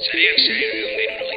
Zariak zairu egun da irurogeita mar.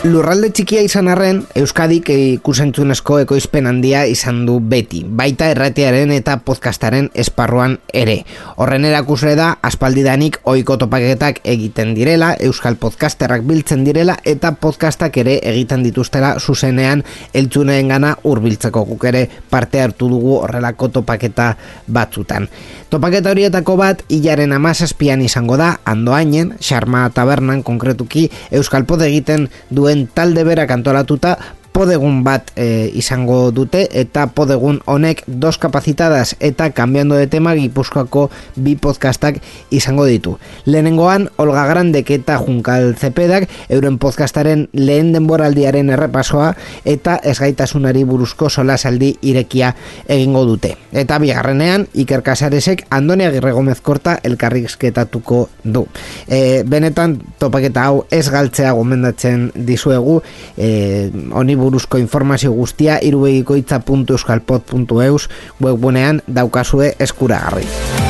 Lurralde txikia izan arren, Euskadik ikusentzunezko ekoizpen handia izan du beti, baita erratearen eta podcastaren esparruan ere. Horren erakusle da, aspaldidanik oiko topaketak egiten direla, Euskal podcasterrak biltzen direla, eta podcastak ere egiten dituztela zuzenean eltzuneen gana urbiltzeko guk ere parte hartu dugu horrelako topaketa batzutan. Topaketa horietako bat, hilaren amazazpian izango da, andoainen, Xarma Tabernan konkretuki, Euskal Pod egiten duen talde berak antolatuta podegun bat e, izango dute eta podegun honek dos kapacitadas eta cambiando de tema gipuzkoako bi podcastak izango ditu. Lehenengoan, Olga Grandek eta Junkal Zepedak euren podcastaren lehen denboraldiaren errepasoa eta esgaitasunari buruzko solasaldi irekia egingo dute. Eta bigarrenean, Iker Casaresek Andoni Agirre Gomez Korta elkarrizketatuko du. E, benetan, topaketa hau ez galtzea gomendatzen dizuegu, e, honi buruzko informazio guztia irubegikoitza.euskalpod.eus webgunean daukazue eskuragarri.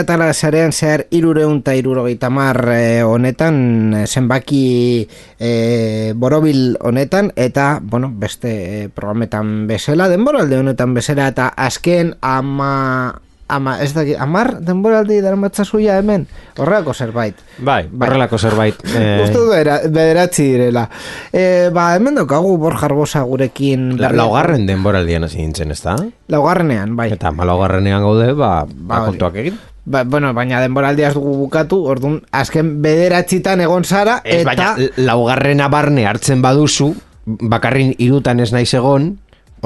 Eta sarean zehar irureun eta irurogeita mar eh, honetan, eh, zenbaki eh, borobil honetan, eta, bueno, beste eh, programetan bezala, denboralde honetan bezala, eta azken ama, ama, ez daki, amar denboraldi darmatzazuia hemen, horrelako zerbait. Bai, horrelako zerbait. Eh... Uste du bera- bederatzi direla. E, ba, hemen daukagu Borja Arbosa gurekin. La, laugarren denboraldian hasi nintzen, ez da? Laugarrenean, bai. Eta malaugarrenean gaude, ba, ba hori. kontuak egin. Ba, bueno, baina denboraldia ez dugu bukatu, orduan, azken bederatzitan egon zara, Ez, eta... baina, laugarrena barne hartzen baduzu, bakarrin irutan ez naiz egon,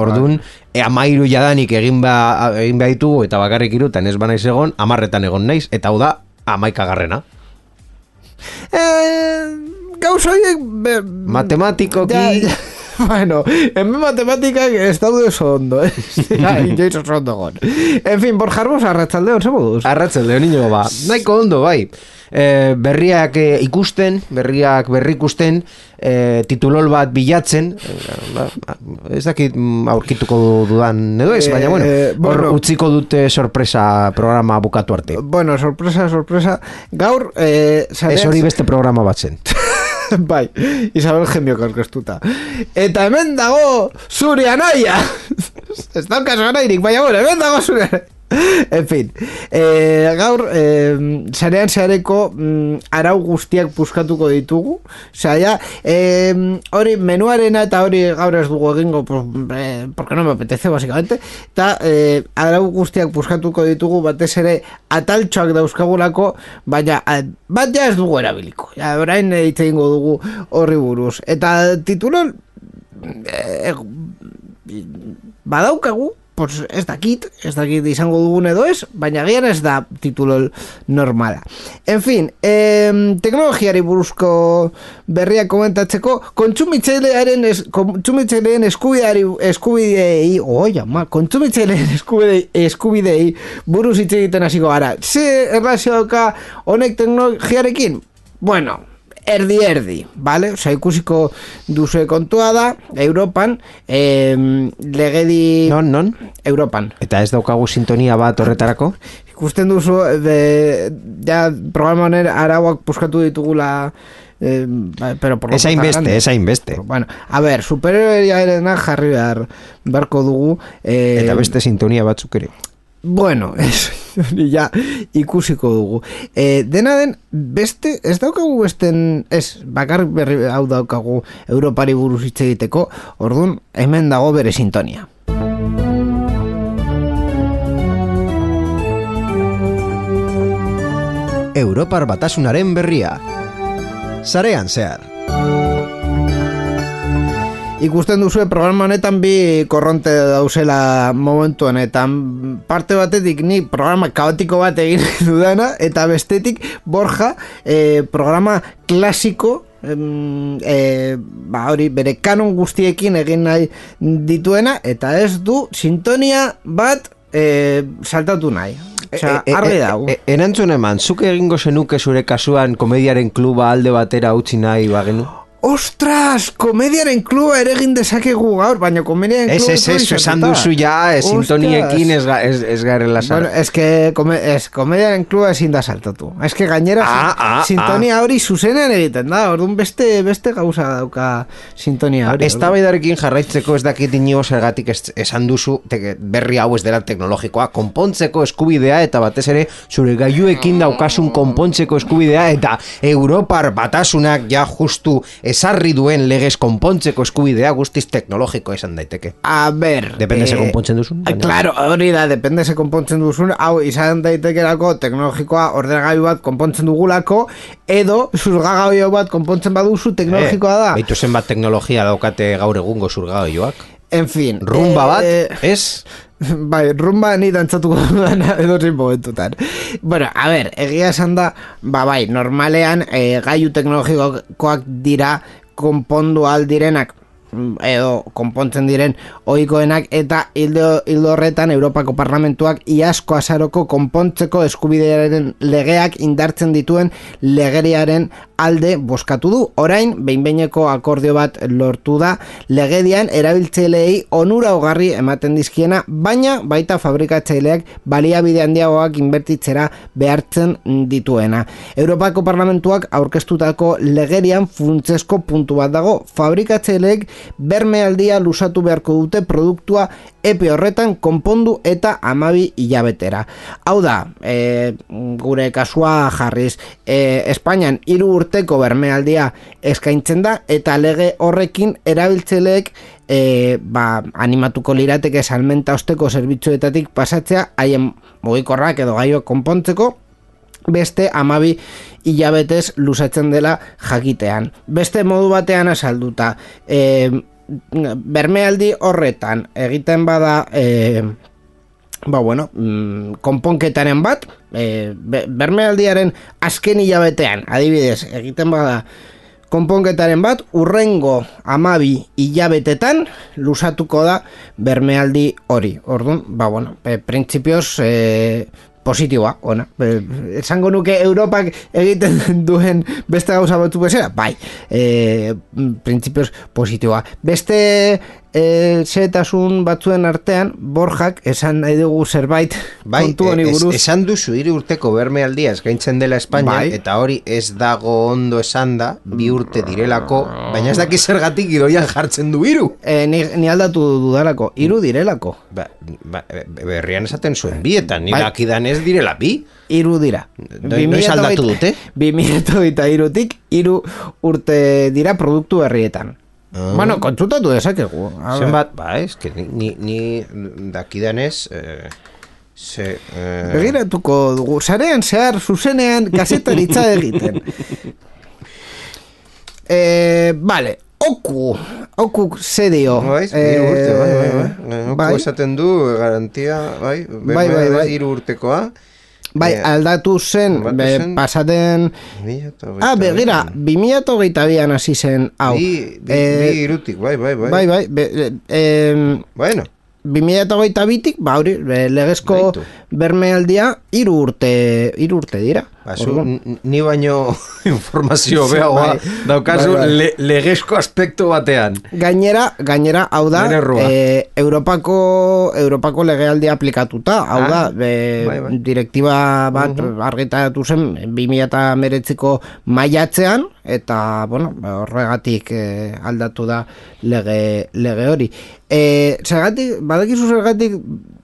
Orduan, e, amairu jadanik egin ba, egin behar ditugu eta bakarrik irutan ez banaiz egon, amarretan egon naiz, eta hau da, amaikagarrena. Eh, gauza horiek... Matematikoki... Ja, ja. Bueno, hemen matematikak ez daude oso ondo, eh? Ja, inoiz oso ondo gon. En fin, Borja Arbosa, arratzaldeon, zer moduz? Arratzalde, niño, ba, nahiko ondo, bai. E, berriak e, ikusten, berriak berri ikusten, e, titulol bat bilatzen, e, ba, ez dakit mm, aurkituko dudan edo ez, baina bueno, Eh, hor bueno. utziko dute sorpresa programa bukatu arte. Bueno, sorpresa, sorpresa. Gaur, eh, sarean- Ez hori beste programa bat zen. bai, Isabel Gemio aurkeztuta. Eta hemen dago zure anaia. Ez daukazu anairik, baina bueno, hemen dago zure. En fin, eh, gaur eh, sarean zehareko mm, arau guztiak puskatuko ditugu. Osea, eh, hori menuarena eta hori gaur ez dugu egingo pues, eh, porque no me apetece básicamente. Eta eh, arau guztiak puskatuko ditugu batez ere ataltxoak dauzkagulako baina eh, bat ja ez dugu erabiliko. Ja, orain hitz egingo dugu horri buruz. Eta titulon eh, badaukagu pues ez dakit, ez dakit izango dugun edo ez, baina gian ez da titulo normala. En fin, eh, teknologiari buruzko berriak komentatzeko, kontsumitzailearen es, kontsumitzaileen eskubideari eskubidei, oi, ama, kontsumitzaileen eskubidei, eskubidei buruz hitz egiten hasiko gara. Ze erlazio dauka honek teknologiarekin? Bueno, erdi erdi, vale? Osa, ikusiko duzu kontua da, Europan, eh, legedi... Non, non? Europan. Eta ez daukagu sintonia bat horretarako? Ikusten duzu, de, ja, programa honen arauak puskatu ditugula... Eh, pero por lo Ez hainbeste, ez hainbeste. Bueno, a ver, superioria jarri behar beharko dugu. Eh, Eta beste sintonia batzuk ere. Bueno, ez, ja ikusiko dugu. E, dena den, beste, ez daukagu besten, ez, bakar berri hau daukagu Europari buruz hitz egiteko, orduan, hemen dago bere sintonia. Europar batasunaren berria. Sarean zehar. Ikusten duzu programa honetan bi korronte dauzela momentu honetan. Parte batetik ni programa kaotiko bat egin dudana eta bestetik Borja eh, programa klasiko eh, ba hori bere kanon guztiekin egin nahi dituena eta ez du sintonia bat eh, saltatu nahi. Osea, argi dago. E, e, erantzun eman, zuk egingo zenuke zure kasuan komediaren kluba alde batera utzi nahi bagenu? Ostras, komediaren kluba ere egin dezakegu gaur, baina komediaren Ez, kluba... ez, ez, esan duzu ja, ez, sintoniekin ez, ez, ez garela. Bueno, es que kome, es, komediaren kluba ezin da saltatu. Es que gainera Ah, ah, sintonia hori zuzenean egiten da. Orduan beste beste gauza dauka sintonia hori. Ez jarraitzeko ez dakit inigo zergatik ez- esan duzu te, berri hau ez dela teknologikoa, konpontzeko eskubidea eta batez ere zure gaiuekin daukasun konpontzeko eskubidea eta Europar batasunak ja justu esarri duen legez konpontzeko eskubidea guztiz teknologiko esan daiteke. A ber... Depende ze konpontzen duzun, baina- Claro, hori da, depende ze konpontzen duzun. Hau, izan daitekerako teknologikoa ordenagailu bat konpontzen dugulako, edo zurgagailu bat konpontzen baduzu teknologikoa da. Beitu zenbat teknologia daukate gaur egungo zurgaioak. En fin. Rumba bat, eh, ez? Bai, rumba ni dantzatuko dana edo zein momentutan. Bueno, a ver, egia esan da, ba bai, normalean e, gaiu teknologikoak dira konpondu aldirenak edo konpontzen diren ohikoenak eta hildo, hildo horretan Europako Parlamentuak iasko azaroko konpontzeko eskubidearen legeak indartzen dituen legeriaren alde boskatu du. Orain, behinbeineko akordio bat lortu da, legedian erabiltzaileei onura hogarri ematen dizkiena, baina baita fabrikatzaileak baliabide handiagoak inbertitzera behartzen dituena. Europako Parlamentuak aurkeztutako legerian funtzesko puntu bat dago, fabrikatzaileek bermealdia lusatu beharko dute produktua epe horretan konpondu eta amabi hilabetera. Hau da, e, gure kasua jarriz, e, Espainian hiru urteko bermealdia eskaintzen da eta lege horrekin erabiltzeleek e, ba, animatuko lirateke salmenta osteko zerbitzuetatik pasatzea haien mugikorrak edo gaioak konpontzeko beste amabi hilabetez lusatzen dela jakitean. Beste modu batean asalduta, e, bermealdi horretan egiten bada e, ba bueno, mm, konponketaren bat, e, be- bermealdiaren azken hilabetean, adibidez, egiten bada konponketaren bat, urrengo amabi hilabetetan lusatuko da bermealdi hori. Orduan, ba bueno, e, printzipioz e, positiboa, ona. Esango nuke Europak egiten duen beste gauza batzu bezala, bai, e, printzipioz positiboa. Beste e, zetasun batzuen artean, Borjak esan nahi dugu zerbait kontu honi e- es- buruz. esan duzu hiru urteko bermealdia eskaintzen dela Espainia Bai. eta hori ez dago ondo esan da bi urte direlako, baina ez daki zergatik gidoian jartzen du hiru. E, ni, ni aldatu dudalako, hiru direlako. Ba, ba, be- berrian esaten zuen bietan, ni Bai. dakidan ez direla bi. Hiru dira. No- noiz aldatu dute? 2023tik hiru urte dira produktu berrietan. Ah. Bueno, kontsultatu dezakegu. Zenbat, ba, que ni, ni, ni dakidanez, eh, ze, eh, Begiratuko dugu, sarean zehar zuzenean kasetaritza egiten. e, vale, oku, okuk zedio. Bai, hiru urte, bai, bai, bai. Bai, esaten du garantia, bai, Bai, bai, bai. hiru urtekoa. Bai, Eh, aldatu zen, aldatu be, zen. pasaten... Ah, begira, bi. 2008an hasi zen, hau. Bi, bi, Eh, bi irutik, bai, bai, bai. bai, bai, be, e, em, Bueno, 2008 bitik, ba, hori, legezko Baitu. bermealdia, hiru urte, hiru urte dira. ba, n- ni baino informazio Sí, behagoa bai. daukazu Bai, bai. le, legezko aspektu batean. Gainera, gainera, hau da, e, Europako, Europako legealdia aplikatuta, hau Ah, da, be, bai, bai. direktiba bat argitaratu zen 2008ko maiatzean, eta, bueno, ba, horregatik e, aldatu da lege, lege hori. E, zergatik, badakizu zergatik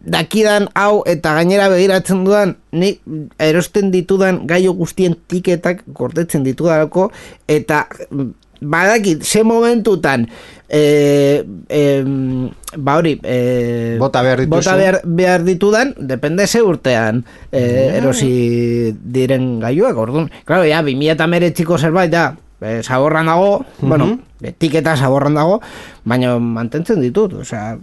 dakidan hau eta gainera begiratzen dudan, ni erosten ditudan gaio guztien tiketak gordetzen ditudalako, eta mm, badakit, ze momentutan e, e, ba hori e, Bota behar dituzu. bota behar, behar ditudan depende ze urtean e, erosi diren gaioak orduan, claro, ya, 2008ko zerbait da e, zaborran dago, bueno, etiketa zaborran dago, baina mantentzen ditut, osea,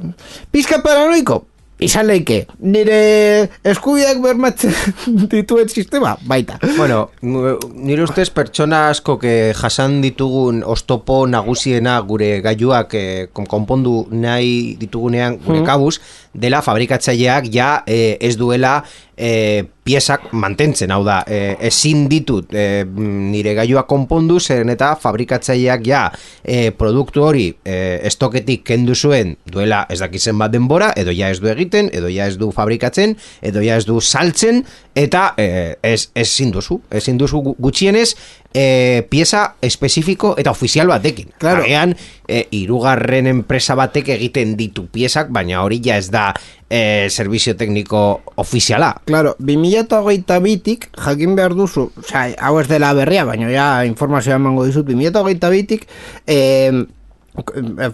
pizka paranoiko, izan leike, nire eskubiak bermatzen dituen sistema, baita. Bueno, nire ustez pertsona asko que jasan ditugun ostopo nagusiena gure gailuak eh, kon- konpondu nahi ditugunean gure kabuz, dela fabrikatzaileak ja eh, ez duela eh, piezak mantentzen, hau da, eh, ezin ditut eh, nire gailua konpondu, zeren eta fabrikatzaileak ja eh, produktu hori eh, estoketik kendu zuen duela ez dakizen bat denbora, edo ja ez du egiten, edo ja ez du fabrikatzen, edo ja ez du saltzen, eta eh, ez, ezin duzu, ezin duzu gu- gutxienez eh, pieza espezifiko eta ofizial batekin. Claro. Agian, eh, irugarren enpresa batek egiten ditu piezak, baina hori ja ez da eh, servizio tekniko ofiziala. Claro, 2008 bitik jakin behar duzu, oza, hau ez dela berria, baina ja informazioa emango dizut, 2008 bitik eh,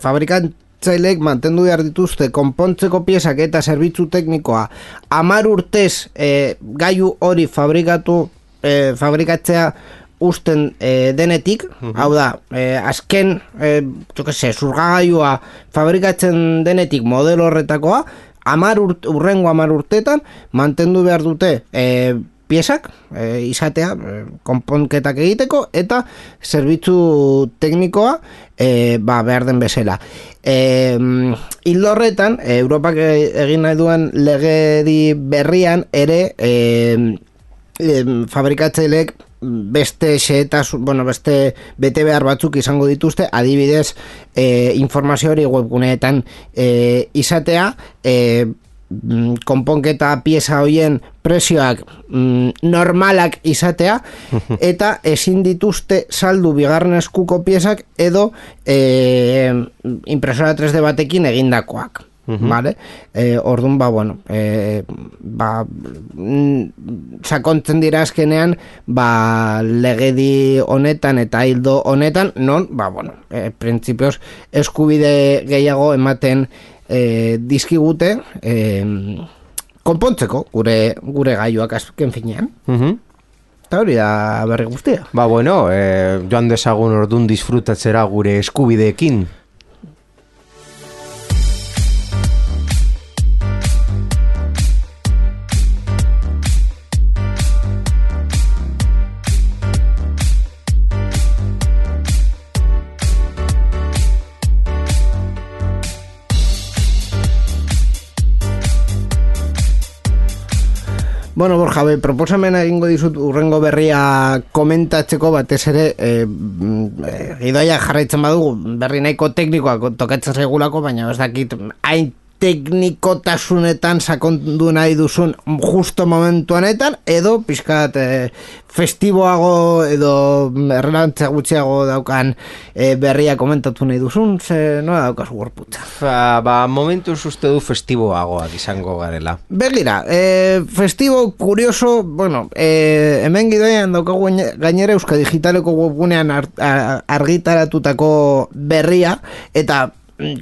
fabrikantzaileek mantendu behar dituzte konpontzeko piezak eta zerbitzu teknikoa amar urtez eh, gaiu hori fabrikatu eh, fabrikatzea usten eh, denetik, hau da, eh, azken, eh, jo que se, zurgagailua fabrikatzen denetik modelo horretakoa, amar urt, urrengo amar urtetan mantendu behar dute eh, piezak eh, izatea eh, konponketak egiteko eta zerbitzu teknikoa eh, ba, behar den bezala. Eh, hildo horretan, eh, Europak e- egin nahi duen legedi berrian ere eh, em, fabrikatzaileek beste xehetaz, bueno, beste bete behar batzuk izango dituzte, adibidez, e, informazio hori webguneetan e, izatea, e, konponketa pieza hoien prezioak mm, normalak izatea eta ezin dituzte saldu bigarren eskuko piezak edo e, impresora 3D batekin egindakoak. Vale? E, orduan, ba, bueno, e, ba, mm, sakontzen dira azkenean, ba, legedi honetan eta hildo honetan, non, ba, bueno, e, printzipioz eskubide gehiago ematen e, dizkigute, e, konpontzeko gure gure gaiuak azken finean. Eta hori da berri guztia. Ba, bueno, eh, joan dezagun ordun disfrutatzera gure eskubideekin. Bueno, Borja, be, proposamen egingo dizut urrengo berria komentatzeko batez ere e, gidoia jarraitzen badugu berri nahiko teknikoak tokatzen zaigulako, baina ez dakit hain teknikotasunetan sakondu nahi duzun justo momentu honetan, edo pixkat e, festiboago edo errelantza gutxiago daukan e, berria komentatu nahi duzun, ze nola daukazu gorputza. Ba, ba momentu uste du festiboagoak izango garela. Begira, e, festibo kurioso, bueno, e, hemen gidoian daukagu gaine- gainera Euska Digitaleko webgunean ar, a- argitaratutako berria, eta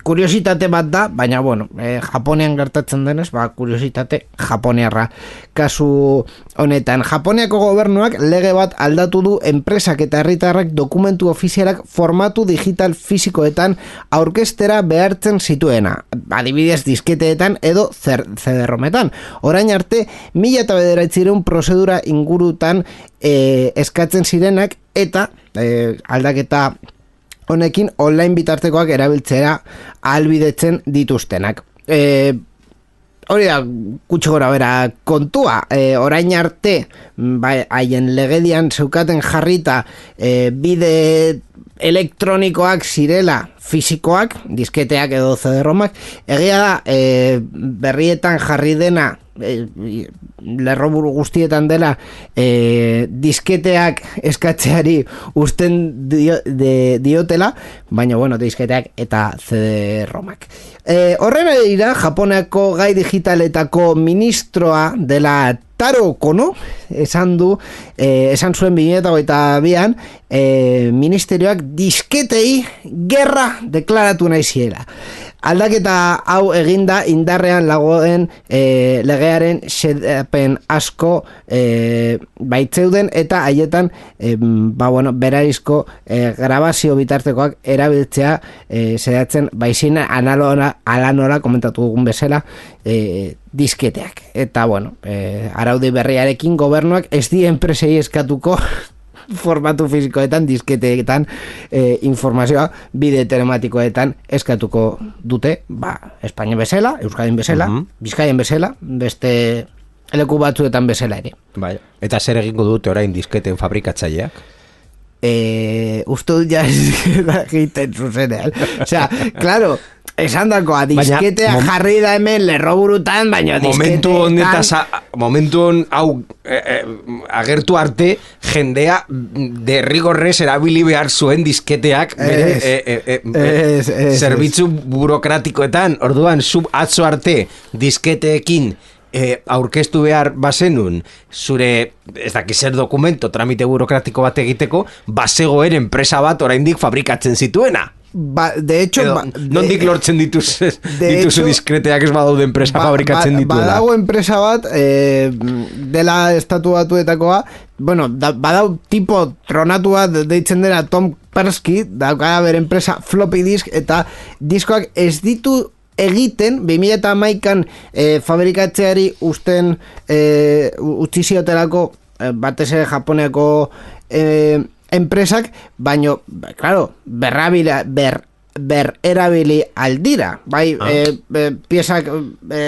kuriositate bat da, baina bueno, e, Japonean gertatzen denez, ba, kuriositate Japoniarra. Kasu honetan, Japoniako gobernuak lege bat aldatu du enpresak eta herritarrak dokumentu ofizialak formatu digital fisikoetan aurkestera behartzen zituena. Adibidez disketeetan edo zer, CD-rometan. Orain arte, mila eta bederatzireun prozedura ingurutan e, eskatzen zirenak eta e, aldaketa honekin online bitartekoak erabiltzera albidetzen dituztenak. E, hori da, kutsu gora bera, kontua, e, orain arte, bai, haien legedian zeukaten jarrita e, bide elektronikoak zirela fisikoak, disketeak edo CD-romak, egia da, e, berrietan jarri dena e, lerroburu guztietan dela e, disketeak eskatzeari usten dio, de, diotela, baina bueno, disketeak eta CD-romak. E, horren dira, Japoneako gai digitaletako ministroa dela Taro Kono, esan du, eh, esan zuen bineta goita bian, eh, ministerioak disketei gerra deklaratu nahi ziela. Aldaketa hau eginda indarrean lagoen e, legearen xedapen asko e, baitzeuden eta haietan e, ba, bueno, beraizko e, grabazio bitartekoak erabiltzea e, zedatzen baizina analora, alanora komentatu dugun bezala e, disketeak. Eta bueno, e, araudi berriarekin gobernuak ez di enpresei eskatuko formatu fizikoetan, disketeetan e, informazioa bide telematikoetan eskatuko dute, ba, Espainia bezala, Euskadin bezala, uh Bizkaien bezala, beste eleku batzuetan bezala ere. Bai. Eta zer egingo dute orain disketen fabrikatzaileak? Eh, uste dut ja egiten zuzenean. O sea, claro, esan dakoa, disketea baina, jarri da hemen lerroburutan, baina momentu disketeetan... momentu on, hau, eh, eh, agertu arte, jendea derrigorrez erabili behar zuen disketeak, bere, es, eh, eh, eh, es, es, zerbitzu burokratikoetan, orduan, sub atzo arte, disketeekin, e, aurkeztu behar bazenun zure, ez daki zer dokumento tramite burokratiko bat egiteko basegoen enpresa bat oraindik fabrikatzen zituena Ba, de hecho, Edo, ba, non dik lortzen dituz, dituzu diskreteak ez badaude enpresa ba, fabrikatzen ba, dituela. Badago enpresa bat, eh, dela estatu batuetakoa, bueno, da, badau tipo tronatu bat deitzen dela Tom Persky, daukara ber enpresa floppy disk, eta diskoak ez ditu egiten, 2000 maikan eh, fabrikatzeari usten eh, utzi ziotelako batez ere Japoneako eh, enpresak, baino, claro, berrabila, ber, ber erabili aldira, bai, ah. e, e, piezak e,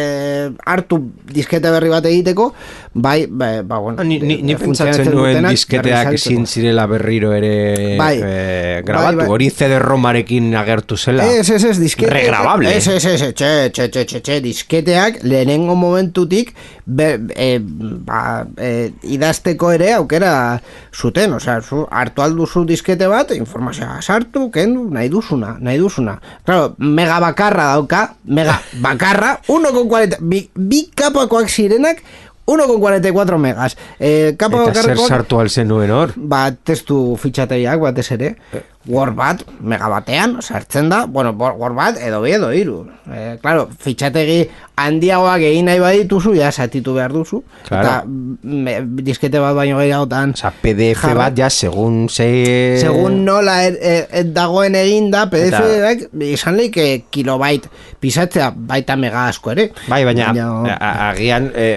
hartu diskete berri bat egiteko, bai, bai ba, bueno, ni, ni, ni pentsatzen nuen disketeak ezin zirela berriro ere bai, e, grabatu, bai, bai. hori CD-romarekin agertu zela. Ez, ez, ez, diskete. Regrabable. Ez, ez, ez, txe, txe, txe, txe, txe, disketeak lehenengo momentutik be, e, ba, e, idazteko ere aukera zuten, osea, zu, hartu alduzu diskete bat, informazioa sartu, kendu, nahi duzuna, nahi duzuna. Claro, mega bakarra dauka, mega bakarra, 1,40, bi, bi kapakoak zirenak, 1,44 megas. Eh, Eta zer sartu alzenuen hor? Ba, testu fitxateiak batez ere. Eh. Word bat, megabatean, sartzen da, bueno, Word bat, edo bi, edo iru. Eh, claro, fitxategi handiagoak egin nahi badituzu, ja, satitu behar duzu. Claro. Eta me, diskete bat baino gehiagotan. Osa, PDF jarra. bat, ja, segun ze... Segun nola er, er, er dagoen eginda, PDF bat, izan leik kilobait pisatzea baita mega asko ere. Bai, baina, agian, eh,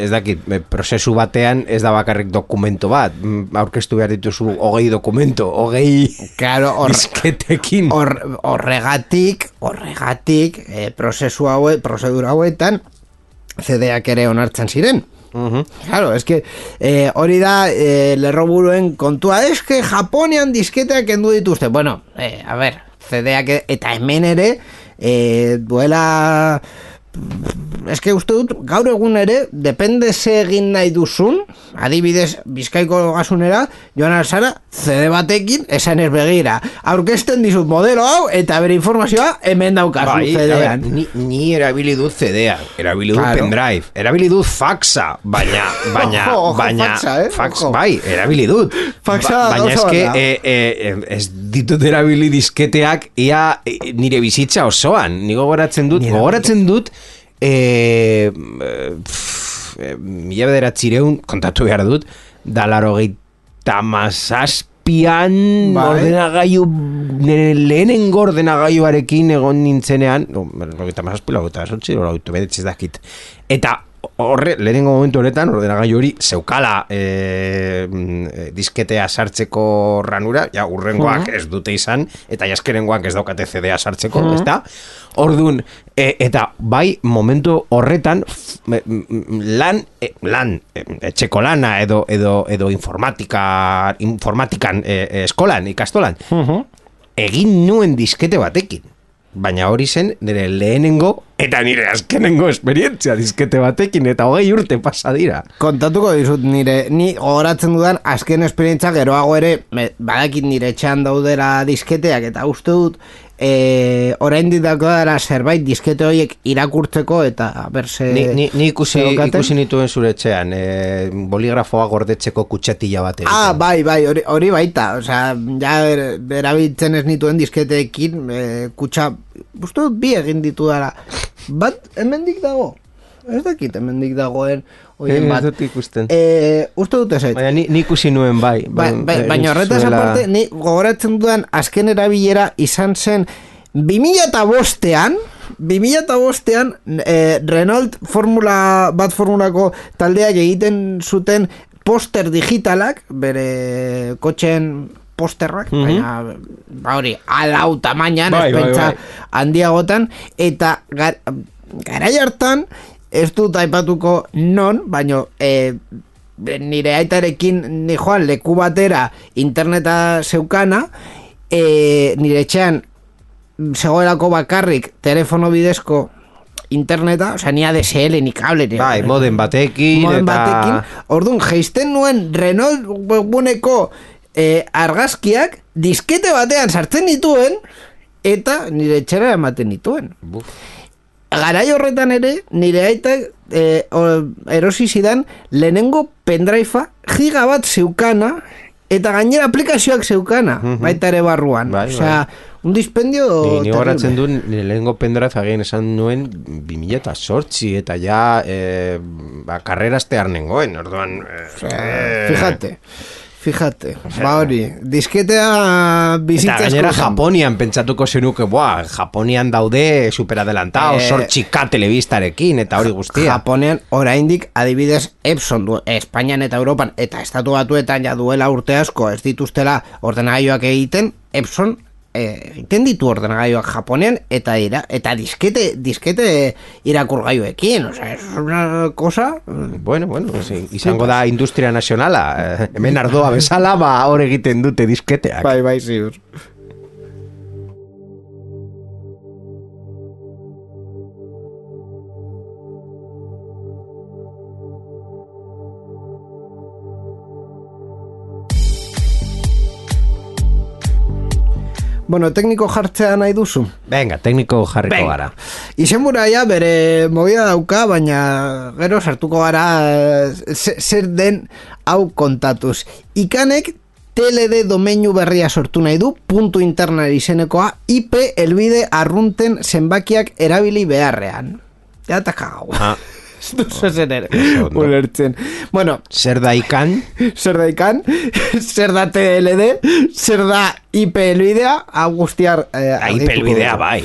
ez dakit, prozesu batean ez da bakarrik dokumento bat, aurkeztu behar dituzu hogei dokumento, hogei claro, or, disketekin. Or, horregatik, horregatik, eh, prozesu haue, prozedura hauetan, CD-ak ere onartzen ziren. Uh Claro, es que eh, hori da eh, lerroburuen kontua es que Japonian disketeak kendu dituzte bueno, eh, a ver, CD-ak eta hemen ere eh, duela eske uste dut, gaur egun ere, depende ze egin nahi duzun, adibidez, bizkaiko gasunera, joan alzara, CD batekin, esan ez begira. Aurkesten dizut modelo hau, eta bere informazioa hemen daukazu Bai, CD-an. ni, ni erabili dut CD-a, erabili dut Claro. pendrive, erabili dut faxa, baina, baina, Ojo, ojo, baina, faxa, eh, fax, ojo. bai, erabili dut. Faxa baina oso eske, e, e, ez ditut erabili disketeak ia e, nire bizitza osoan. Ni gogoratzen dut, gogoratzen dut, e, e, mila bederatzireun, kontatu behar dut, da laro mazazpian Bai. ordenagailu nire lehenengo ordenagailuarekin egon nintzenean no, logeita mazazpi, logeita sortzi, dakit eta horre, lehenengo momentu horretan ordenagailu hori zeukala e, disketea sartzeko ranura, ja urrengoak ez dute izan, eta jaskerengoak ez daukate CD-a sartzeko, ezta? Ordun e, eta bai momentu horretan lan e, lan e, etxeko lana edo edo edo informatika informatikan e, e, eskolan ikastolan egin nuen diskete batekin baina hori zen nire lehenengo eta nire azkenengo esperientzia diskete batekin eta hogei urte pasa dira. Kontatuko dizut nire, ni gogoratzen dudan azken esperientzia geroago ere, badakit nire etxean daudera disketeak eta uste dut e, orain ditako dara zerbait diskete horiek irakurtzeko eta berse ni, ni, ni ikusi, ikusi nituen zure etxean e, boligrafoa gordetzeko kutxatila bat egiten. Ah, bai, bai, hori, hori baita, osea, ja er- erabiltzen ez nituen disketeekin, e, kutsa, uste dut bi egin ditu dara. Bat, hemendik dago? Ez dakit hemendik dagoen, oien Eh, bat. ez dut ikusten. E, uste dut ez Baina ni, ni ikusi nuen bai. Ba, ba, eh, baina horretaz zuela- aparte, ni gogoratzen dudan azken erabilera izan zen 2005ean, 2005ean eh, Renault Formula bat formulako taldeak egiten zuten poster digitalak, bere kotxen posterrak, baina ba hori, alau tamainan, Bai, ez bai, bai. handiagotan, eta gar, garai hartan, ez dut aipatuko non, baino, e, nire aitarekin ni joan leku batera interneta zeukana, e, nire etxean zegoelako bakarrik telefono bidezko interneta, osea, ni ADSL, ni kable, ni Bai, moden batekin moden eta... batekin, orduan, geisten nuen Renault webguneko eh, argazkiak diskete batean sartzen dituen eta nire etxera ematen dituen. Buf. Garai horretan ere, nire aita eh, o- erosi zidan lehenengo pendrive giga bat zeukana eta gainera aplikazioak zeukana, baita ere barruan. Bai, Osea, un dispendio Ni, ni horatzen duen, nire lehenengo pendrive agian esan nuen 2000 eta sortzi, eta ja e, ba, karrerazte nengoen, orduan... E, Fíjate, fíjate, ba hori, disketea Eta bizitza gainera askotan. Japonian pentsatuko zenuke, buah, Japonian daude superadelantao, Eh, sortxika telebistarekin, eta hori guztia. Japonean oraindik adibidez Epson du Espainian eta Europan eta estatu batuetan ja duela urte asko ez dituztela ordenagailuak egiten Epson eh, egiten ditu ordenagailuak Japonean eta dira eta diskete diskete irakurgailuekin, o sea, es una cosa Bueno, bueno, pues, izango da industria nazionala. Eh, hemen ardoa bezala, ba, hor egiten dute disketeak. bai bai ziur. Bueno, tekniko jartzea nahi duzu? Venga, tekniko jarriko Venga. gara. Izenbura ja bere movida dauka, baina gero sartuko gara eh, ze- zer den hau kontatuz. Ikanek TLD domeinu berria sortu nahi du, puntu interna izenekoa, IP elbide arrunten zenbakiak erabili beharrean. Ja eta kagau. Ah, Ez duzu zer ere, ulertzen. Bueno, zer da ikan? zer da ikan, zer da TLD, zer da IP elbidea, hau guztiar... Eh, pelbidea, dugu. bai.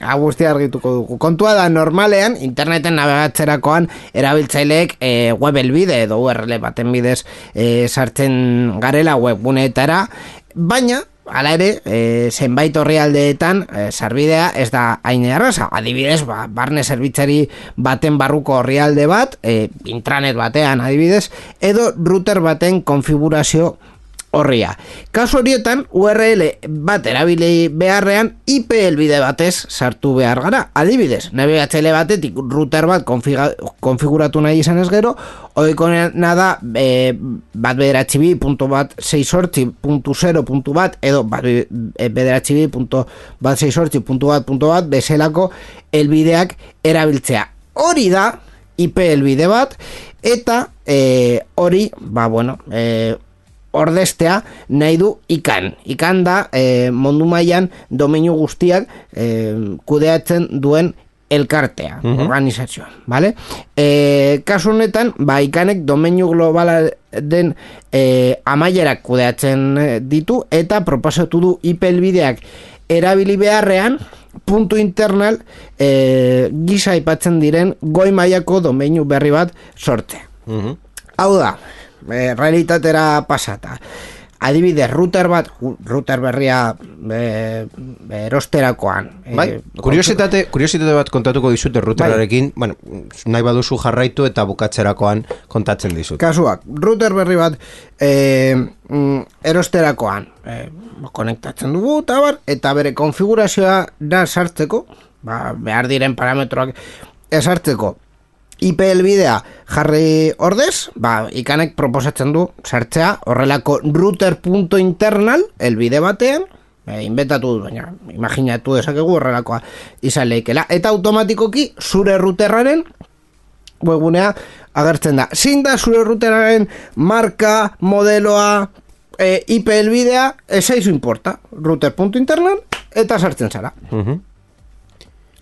Agustia argituko dugu. Kontua da normalean interneten navegatzerakoan erabiltzaileek e, web elbide edo URL baten bidez e, sartzen garela webguneetara, baina Hala ere, e, zenbait orrialdeetan e, sarbidea ez da hain erraza. Adibidez, ba, barne zerbitzari baten barruko orrialde bat, e, intranet batean adibidez, edo router baten konfigurazio horria. Kasu horietan, URL bat erabili beharrean IP helbide batez sartu behar gara. Adibidez, nabigatzaile batetik router bat konfiguratu nahi izan ez gero, oiko nada e, bat bederatzi bi punto bat seisortzi puntu zero puntu bat edo bat e, bederatzi bi punto bat seisortzi puntu bat puntu bat bezelako helbideak erabiltzea. Hori da, IP helbide bat, eta e, hori, ba bueno, e, ordestea nahi du ikan. Ikan da e, mundu mailan domeinu guztiak e, kudeatzen duen elkartea, mm organizazioa, vale? E, kasu honetan, ba, ikanek domeinu globala den e, amaierak kudeatzen ditu eta proposatu du ipelbideak erabili beharrean puntu internal e, gisa aipatzen diren goi mailako domeinu berri bat sorte. Mm Hau da, e, realitatera pasata. Adibidez, router bat, router berria e, erosterakoan. E, bai, kuriositate, kuriositate bat kontatuko dizute routerarekin, bai. bueno, nahi baduzu jarraitu eta bukatzerakoan kontatzen dizut. Kasuak, router berri bat e, erosterakoan e, konektatzen dugu, eta, bar, eta bere konfigurazioa da sartzeko, ba, behar diren parametroak esartzeko, IP elbidea jarri ordez, ba, ikanek proposatzen du sartzea horrelako router.internal elbide batean, e, inbetatu du, baina imaginatu dezakegu horrelakoa izan leikela, eta automatikoki zure routerraren webunea agertzen da. Zin da zure routerraren marka, modeloa, e, IP elbidea, esaizu importa, router.internal, eta sartzen zara. Uh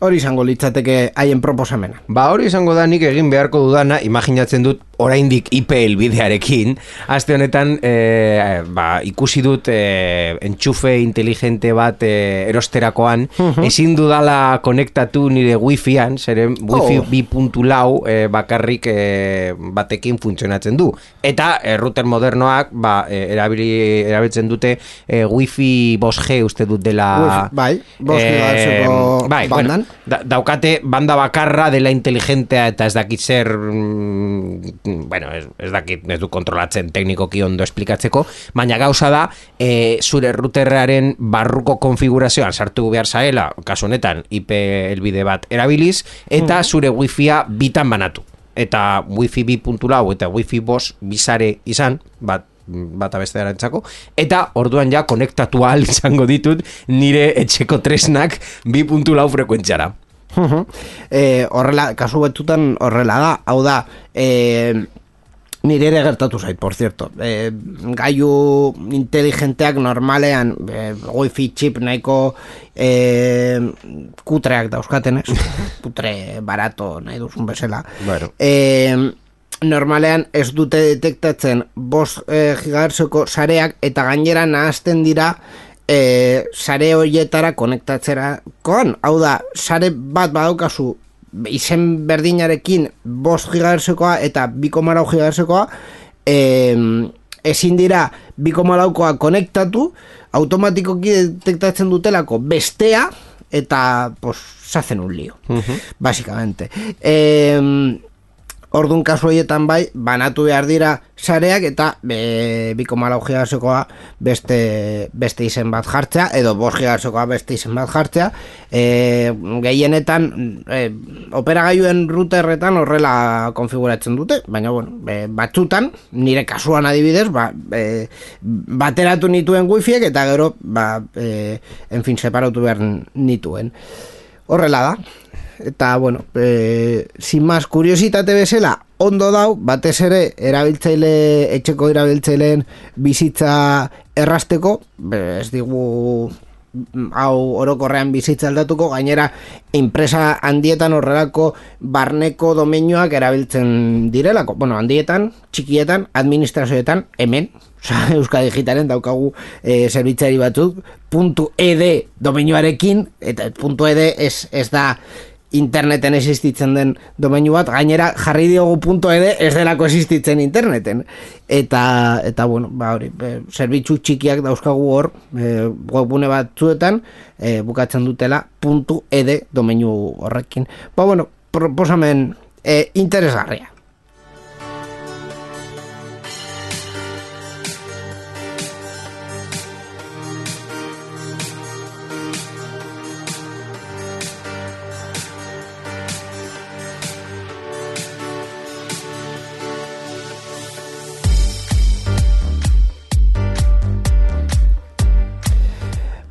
hori izango litzateke haien proposamena. Ba hori izango da nik egin beharko dudana, imaginatzen dut oraindik IP elbidearekin, aste honetan e, ba, ikusi dut e, entxufe inteligente bat e, erosterakoan, uh ezin dudala konektatu nire wifian, zeren wifi oh. bi puntu lau e, bakarrik e, batekin funtzionatzen du. Eta e, router modernoak ba, e, erabili, erabiltzen dute e, wifi 2G uste dut dela... Wifi, bai, 2G bai, bandan da, daukate banda bakarra dela inteligentea eta ez dakit zer mm, bueno, ez, ez dakit ez du kontrolatzen teknikoki ondo esplikatzeko, baina gauza da e, zure routerrearen barruko konfigurazioan sartu behar zaela kasu honetan IP elbide bat erabiliz eta mm. zure wifia bitan banatu eta wifi bi puntu lau eta wifi bos bizare izan, bat bata beste erantzako, eta orduan ja konektatu ahal izango ditut nire etxeko tresnak bi puntu lau frekuentziara. e, horrela, kasu betutan horrela da, hau da, e, nire ere gertatu zait, por cierto. E, gaiu inteligenteak normalean, e, wifi chip nahiko e, kutreak dauzkaten, ez? Kutre barato nahi duzun bezala. Bueno. E, normalean ez dute detektatzen bos e, sareak eta gainera nahazten dira e, sare horietara konektatzera kon, hau da, sare bat badaukazu izen berdinarekin bos gigahertzekoa eta biko marau gigahertzekoa e, ezin dira biko maraukoa konektatu automatikoki detektatzen dutelako bestea eta pues, sazen un lío, uh -huh. básicamente. Eh, Orduan kasu horietan bai, banatu behar dira sareak eta e, biko malau gigazokoa beste, beste izen bat jartzea, edo gigazokoa beste izen bat jartzea. E, gehienetan, e, operagailuen routerretan horrela konfiguratzen dute, baina bueno, e, batzutan, nire kasuan adibidez, ba, e, bateratu nituen wifiek eta gero, ba, e, enfin, separatu behar nituen. Horrela da, eta bueno, e, sin más kuriositate bezala, ondo dau, batez ere, erabiltzaile, etxeko erabiltzaileen bizitza errasteko, ez digu hau orokorrean bizitza aldatuko, gainera enpresa handietan horrelako barneko domeinioak erabiltzen direlako. Bueno, handietan, txikietan, administrazioetan, hemen, oza, Euskal Digitalen daukagu e, zerbitzari batzuk, ed domeinioarekin, eta ed ez, ez da interneten existitzen den domeinu bat, gainera jarri diogu punto ede ez delako existitzen interneten. Eta, eta bueno, ba hori, zerbitzu txikiak dauzkagu hor, e, webune bat zuetan, e, bukatzen dutela puntu ede domeinu horrekin. Ba bueno, proposamen e, interesgarria.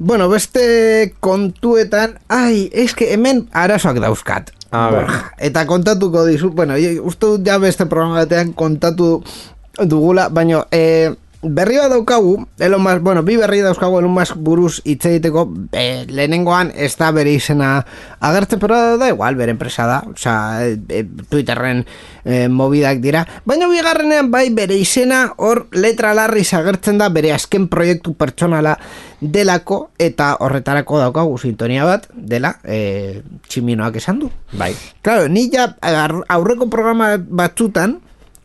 Bueno, beste kontuetan, ai, eske hemen arazoak dauzkat. A ber. Eta kontatuko dizu, bueno, uste dut ja beste programa batean kontatu dugula, baina e, berri bat daukagu, Elon Musk, bueno, bi berri dauzkagu Elon Musk buruz hitz egiteko, e, lehenengoan ez da bere izena agertzen, pero da igual, bere enpresa da, osea, e, e, Twitterren e, mobidak dira, baina bigarrenean bai bere izena hor letra larriz agertzen da bere azken proiektu pertsonala delako eta horretarako daukagu sintonia bat dela e, tximinoak esan du. Bai. Claro, ni ja aurreko programa batzutan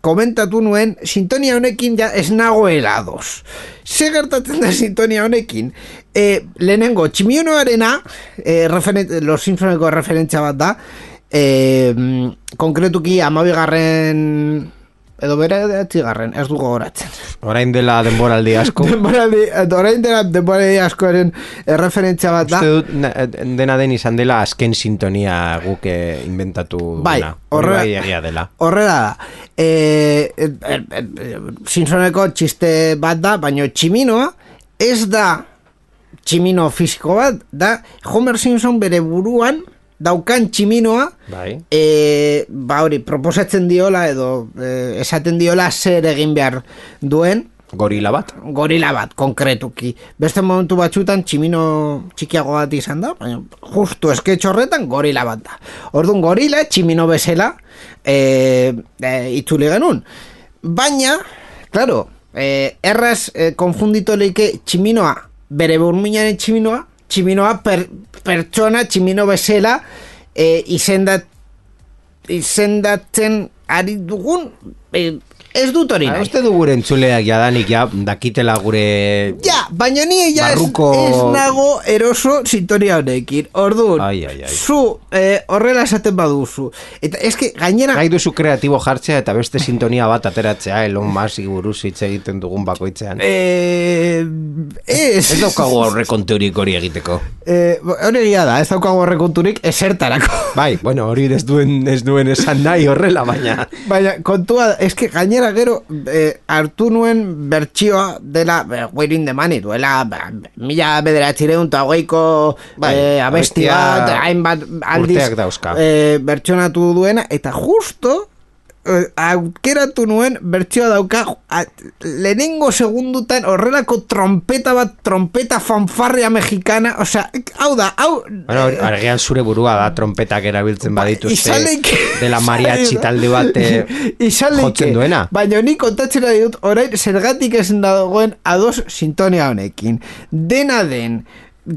komentatu nuen sintonia honekin ja ez nagoela ados. Ze gertatzen da sintonia honekin? E, lehenengo, tximionoarena, e, referen, Los Simpsoneko referentzia bat da, e, mm, konkretuki amabigarren edo bere garren, ez dugu goratzen. Orain dela denboraldi asko. Denboraldi, orain dela denboraldi askoaren eh, referentzia bat da. Uste dut na- dena den izan dela azken sintonia guk eh, inventatu Bai. Hori horre- bai dela. Horrela da. E, e, e, e, Simpsoneko txiste bat da, baina tximinoa ez da tximino fisiko bat, da Homer Simpson bere buruan daukan tximinoa Bai. e, ba hori, proposatzen diola edo e, esaten diola zer egin behar duen Gorila bat. gorila bat, konkretuki. Beste momentu batzutan tximino txikiago bat izan da, baina justu esketxo horretan gorila bat da. Orduan gorila, tximino bezala, e, e, itzuli genuen. Baina, claro, e, erraz e, konfunditu leike tximinoa, bere burmuinaren tximinoa, tximinoa per, pertsona, tximino bezala, e, izendat, izendatzen ari dugun, e, ez dut hori Ah, nahi. Uste du gure entzuleak jadanik ja dakitela gure... Ja, baina ni ja Barruko- ez nago eroso sintonia honekin. Orduan, Ai, ai, ai. zu eh, horrela esaten baduzu. Eta eske gainera... Nahi duzu kreatibo jartzea eta beste sintonia bat ateratzea Elon Musk buruz hitz egiten dugun bakoitzean. Eh, ez... Ez daukagu aurrekonturik hori egiteko. Eh, hori da, ez daukago horrekonturik esertarako. Bai, bueno, hori ez duen, ez duen esan nahi horrela, baina... Baina, kontua, eske gainera gero eh, hartu nuen bertsioa dela Where in the Money, duela ba, mila bederatzireun eta hogeiko Bai, eh, abesti bat, hainbat aldiz eh, bertsionatu duena, eta justo aukeratu nuen bertsioa dauka a, lehenengo segundutan horrelako trompeta bat, trompeta fanfarria mexicana, osea, hau da, hau... Bueno, hori- agian zure burua da trompetak erabiltzen badituzte Izan leike- dela mariachi talde bat eh, jotzen duena. Baina ni kontatzen ari dut, orain zergatik ez dagoen ados sintonia honekin. Dena den,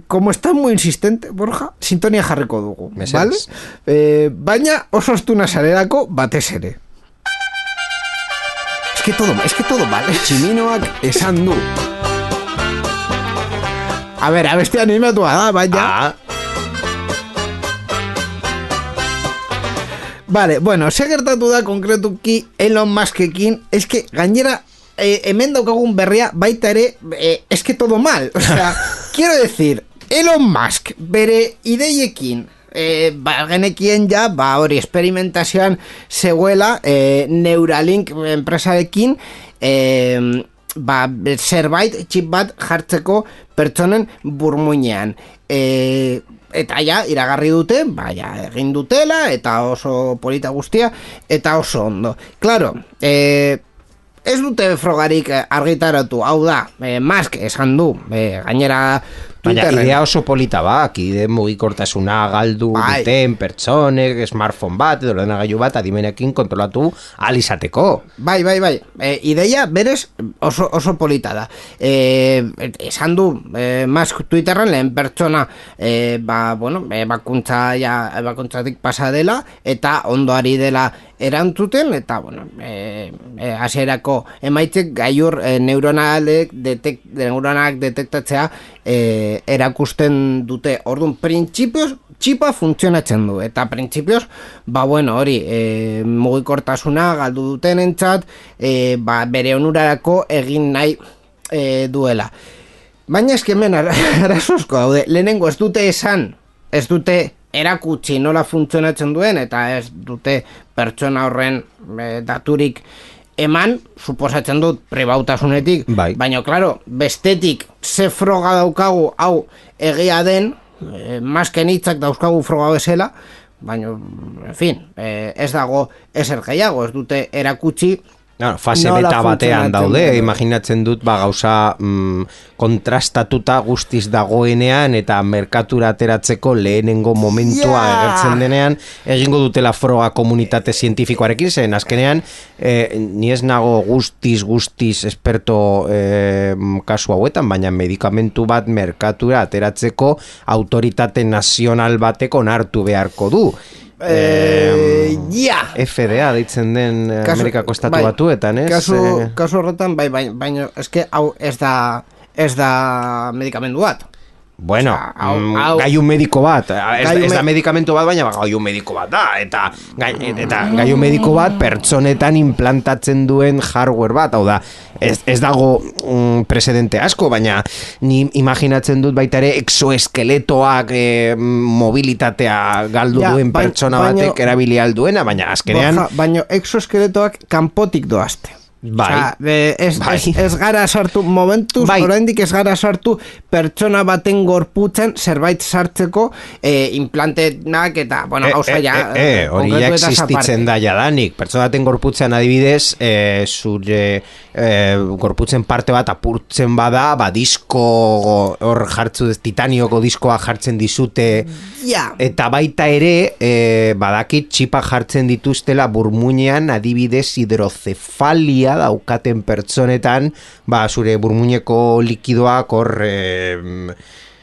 como está muy insistente, Borja, sintonia jarriko dugu, vale? Eh, baina oso astuna zarerako batez ere. Es que todo, es que todo mal, tximinoak esan du. A ver, abesti animatua da, baina... Ah, Vale, bueno, ze gertatu da konkretuki Elon Muskekin, es que gainera eh, hemen daukagun berria baita ere, eh, es que todo mal. O sea, quiero decir, Elon Musk bere ideiekin eh, ba, genekien ja, ba hori experimentazioan zegoela eh, Neuralink enpresarekin eh, ba, zerbait txip bat jartzeko pertsonen burmuinean. E, eta ja, iragarri dute, ba, egin dutela, eta oso polita guztia, eta oso ondo. Claro, e, ez dute frogarik argitaratu, hau da, e, Musk esan du, e, gainera Baina Twitterren. idea oso polita ba, akide mugikortasuna galdu Bai. duten pertsonek, smartphone bat, edo ordenagailu bat adimenekin kontrolatu alizateko. Bai, bai, bai. E, ideia berez oso, oso polita da. E, esan du, e, Musk Twitterren lehen pertsona e, ba, bueno, e, bakuntza ja, bakuntzatik pasa dela eta ondo ari dela erantzuten eta bueno, e, e, hasierako emaitzek gaiur e, neuronalek detek, neuronak detektatzea e, erakusten dute. Orduan, printzipioz txipa funtzionatzen du. Eta printzipioz ba bueno hori e, mugikortasuna galdu duten entzat e, ba, bere onurarako egin nahi e, duela. Baina ara- arazosko daude lehenengo ez dute esan ez dute erakutsi nola funtzionatzen duen eta ez dute pertsona horren e, daturik eman, suposatzen dut, pribautasunetik, Bai. baina, klaro, bestetik, ze froga daukagu, hau, egia den, e, masken hitzak dauzkagu froga bezala, baina, en fin, e, ez dago ezer gehiago, ez dute erakutsi, Claro, fase Nola beta batean daude, duen. imaginatzen dut ba gauza mm, kontrastatuta guztiz dagoenean eta merkatura ateratzeko lehenengo momentua Ja! agertzen denean egingo dutela froga komunitate zientifikoarekin zen azkenean eh, ni ez nago guztiz guztiz esperto eh, kasu hauetan baina medikamentu bat merkatura ateratzeko autoritate nazional bateko onartu beharko du e, ja! FDA deitzen den eh, Kasu- Amerikako estatu bai, batuetan, ez? Kasu, Eh, kasu horretan, bai, bai, baina, eske, hau ez da, ez da medikamendu bat. Bueno, hau- mm, hau- gaiu mediko bat, ez, Gailu ez da me- medikamentu bat, baina gaiu mediko bat da, eta, gai, eta gaiu mediko bat pertsonetan implantatzen duen hardware bat, hau da, ez, ez dago mm, presedente asko, baina ni imaginatzen dut baita ere exoeskeletoak e, mobilitatea galdu Ja, duen pertsona baino- batek erabili alduena, baina azkenean, baina exoskeletoak kanpotik doazte. Bai. Osea, e, ez, Bai. ez, ez gara sartu, momentuz, Bai. oraindik ez gara sartu pertsona baten gorputzen zerbait sartzeko e, implantenak eta, bueno, E, gauza e, ja, e, e, hori ja existitzen da jadanik. Pertsonaten gorputzean adibidez, e, zure e, gorputzen parte bat apurtzen bada, ba, disko hor jartzu, titanioko diskoa jartzen dizute, Ja, eta baita ere, e, badakit txipa jartzen dituztela burmuinean adibidez hidrocefalia daukaten pertsonetan, ba, zure burmuineko likidoak hor... E,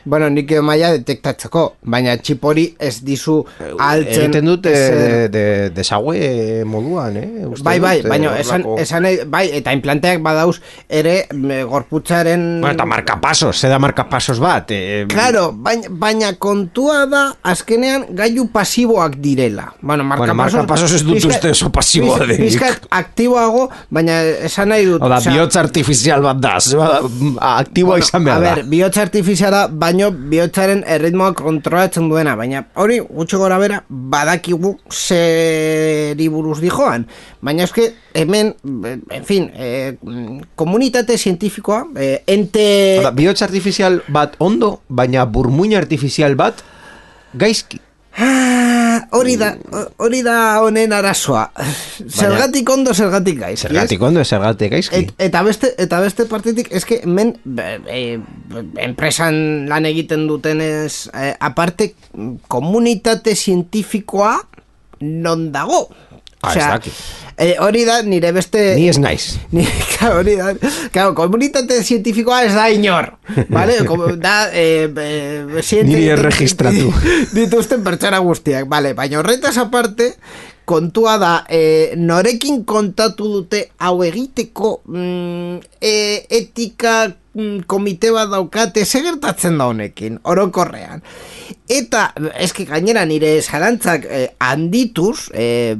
bueno, nik maila detektatzeko, baina txip hori ez dizu altzen... Egiten dut ezer- de, de, desagüe moduan, eh? Uste Bai, bai, baina esan, esan bai, eta implanteak badauz ere me, gorputzaren... Bueno, eta markapasos, ze da markapasos bat. Eh, Claro, baina, baina kontua da azkenean gailu pasiboak direla. Bueno, markapasos, markapasos ez dut uste oso pasiboa denik. Pixkat aktiboago, baina esan nahi dut. Hau da, osea, bihotz artifizial bat da, mm, aktiboa izan A behar ber, da. bihotz artifiziala, baino bihotzaren erritmoa kontrolatzen duena, baina hori gutxi gora bera badakigu zeri buruz dijoan. Baina eske hemen, en fin, eh, komunitate zientifikoa, eh, ente... Bihotz artifizial bat ondo, baina burmuin artifizial bat gaizki. Hori da, hori da honen arazoa. Zergatik ondo, zergatik gaiz. Zergatik ondo, zergatik gaizki. Et, eta beste eta beste partetik eske hemen be, e, enpresan lan egiten dutenez e, aparte komunitate zientifikoa non dago. Ez dakit. e, hori da nire beste Ni ez naiz. Ni, claro, hori da, claro, komunitate zientifikoa ez da inor, vale? Como, da, eh, eh, zienti- Niri erregistratu. dituzten pertsona guztiak, vale? Baina horretaz aparte, kontua da, eh, norekin kontatu dute hau egiteko mm, eh, etika komite bat daukate, ze gertatzen da honekin, orokorrean. Eta, eski gainera nire zalantzak eh, handituz, eh,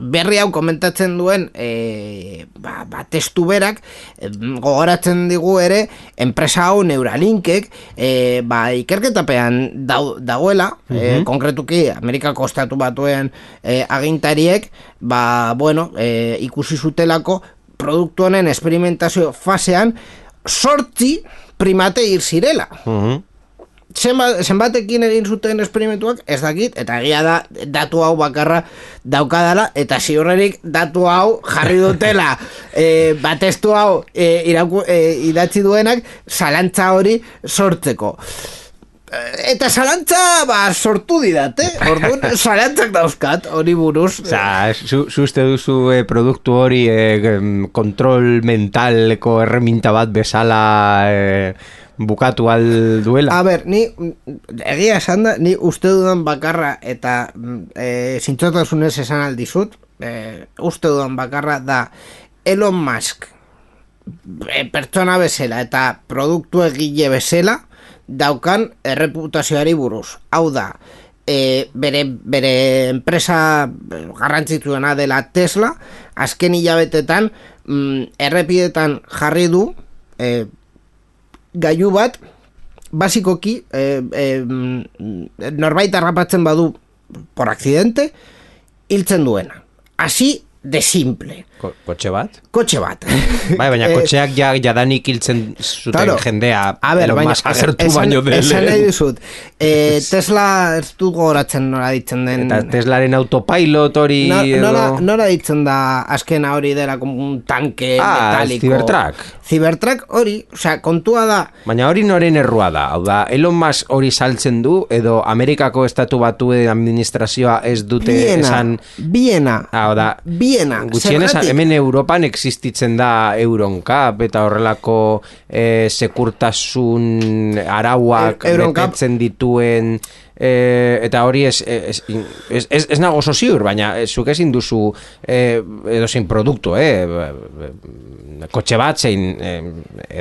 berri hau komentatzen duen eh, ba, ba, testu berak, eh, gogoratzen digu ere, enpresa hau Neuralinkek, eh, ba, ikerketapean dau, dagoela, eh, konkretuki Amerikako estatu batuen eh, agintariek, ba, bueno, eh, ikusi zutelako produktu honen esperimentazio fasean sortzi primate hil zirela. Mhm. Zenba, zenbatekin egin zuten esperimentuak ez dakit, eta egia da datu hau bakarra daukadala, eta ziurrerik datu hau jarri dutela e, batestu hau e, iraku, e, idatzi duenak zalantza hori sortzeko. Eta zalantza ba, sortu didate, orduan zalantzak dauzkat hori buruz. Osa, zu, uste duzu eh, produktu hori eh, kontrol mentaleko erreminta bat bezala eh, bukatu al duela? A ber, ni egia esan da, ni uste dudan bakarra eta e, zintzotasunez esan aldizut, e, uste dudan bakarra da Elon Musk e, pertsona bezala eta produktu egile bezala daukan erreputazioari buruz. Hau da, e, bere, bere enpresa garrantzitsuena dela Tesla, azken hilabetetan mm, errepidetan jarri du e, gailu bat basikoki e, e, mm, norbait harrapatzen badu por accidente hiltzen duena. Hasi de simple. Ko, kotxe bat? Kotxe bat. Bai, baina Eh, kotxeak ja, jadanik hiltzen zuten Claro. jendea A ber, baina, Musk agertu esan- baino de Esan nahi dizut. Eh, Tesla ez du gogoratzen nora ditzen den... Eta Teslaren autopilot hori No, edo... nora, nora ditzen da azkena hori dela como un tanque Ah, metaliko. Cybertruck. Cybertruck hori, osea, kontua da, Baina hori noren errua da, hau da, Elon Musk hori saltzen du, edo Amerikako estatu batuen administrazioa ez dute biena, esan... biena, Hau da, biena, Gutxienez? Hemen Europan existitzen da Euroncap eta horrelako eh, sekurtasun arauak E- betetzen dituen eh, eta hori ez, ez, ez, ez, ez nago oso ziur, baina eh, zuk ezin duzu eh, edo zein produktu, eh, kotxe bat zein eh,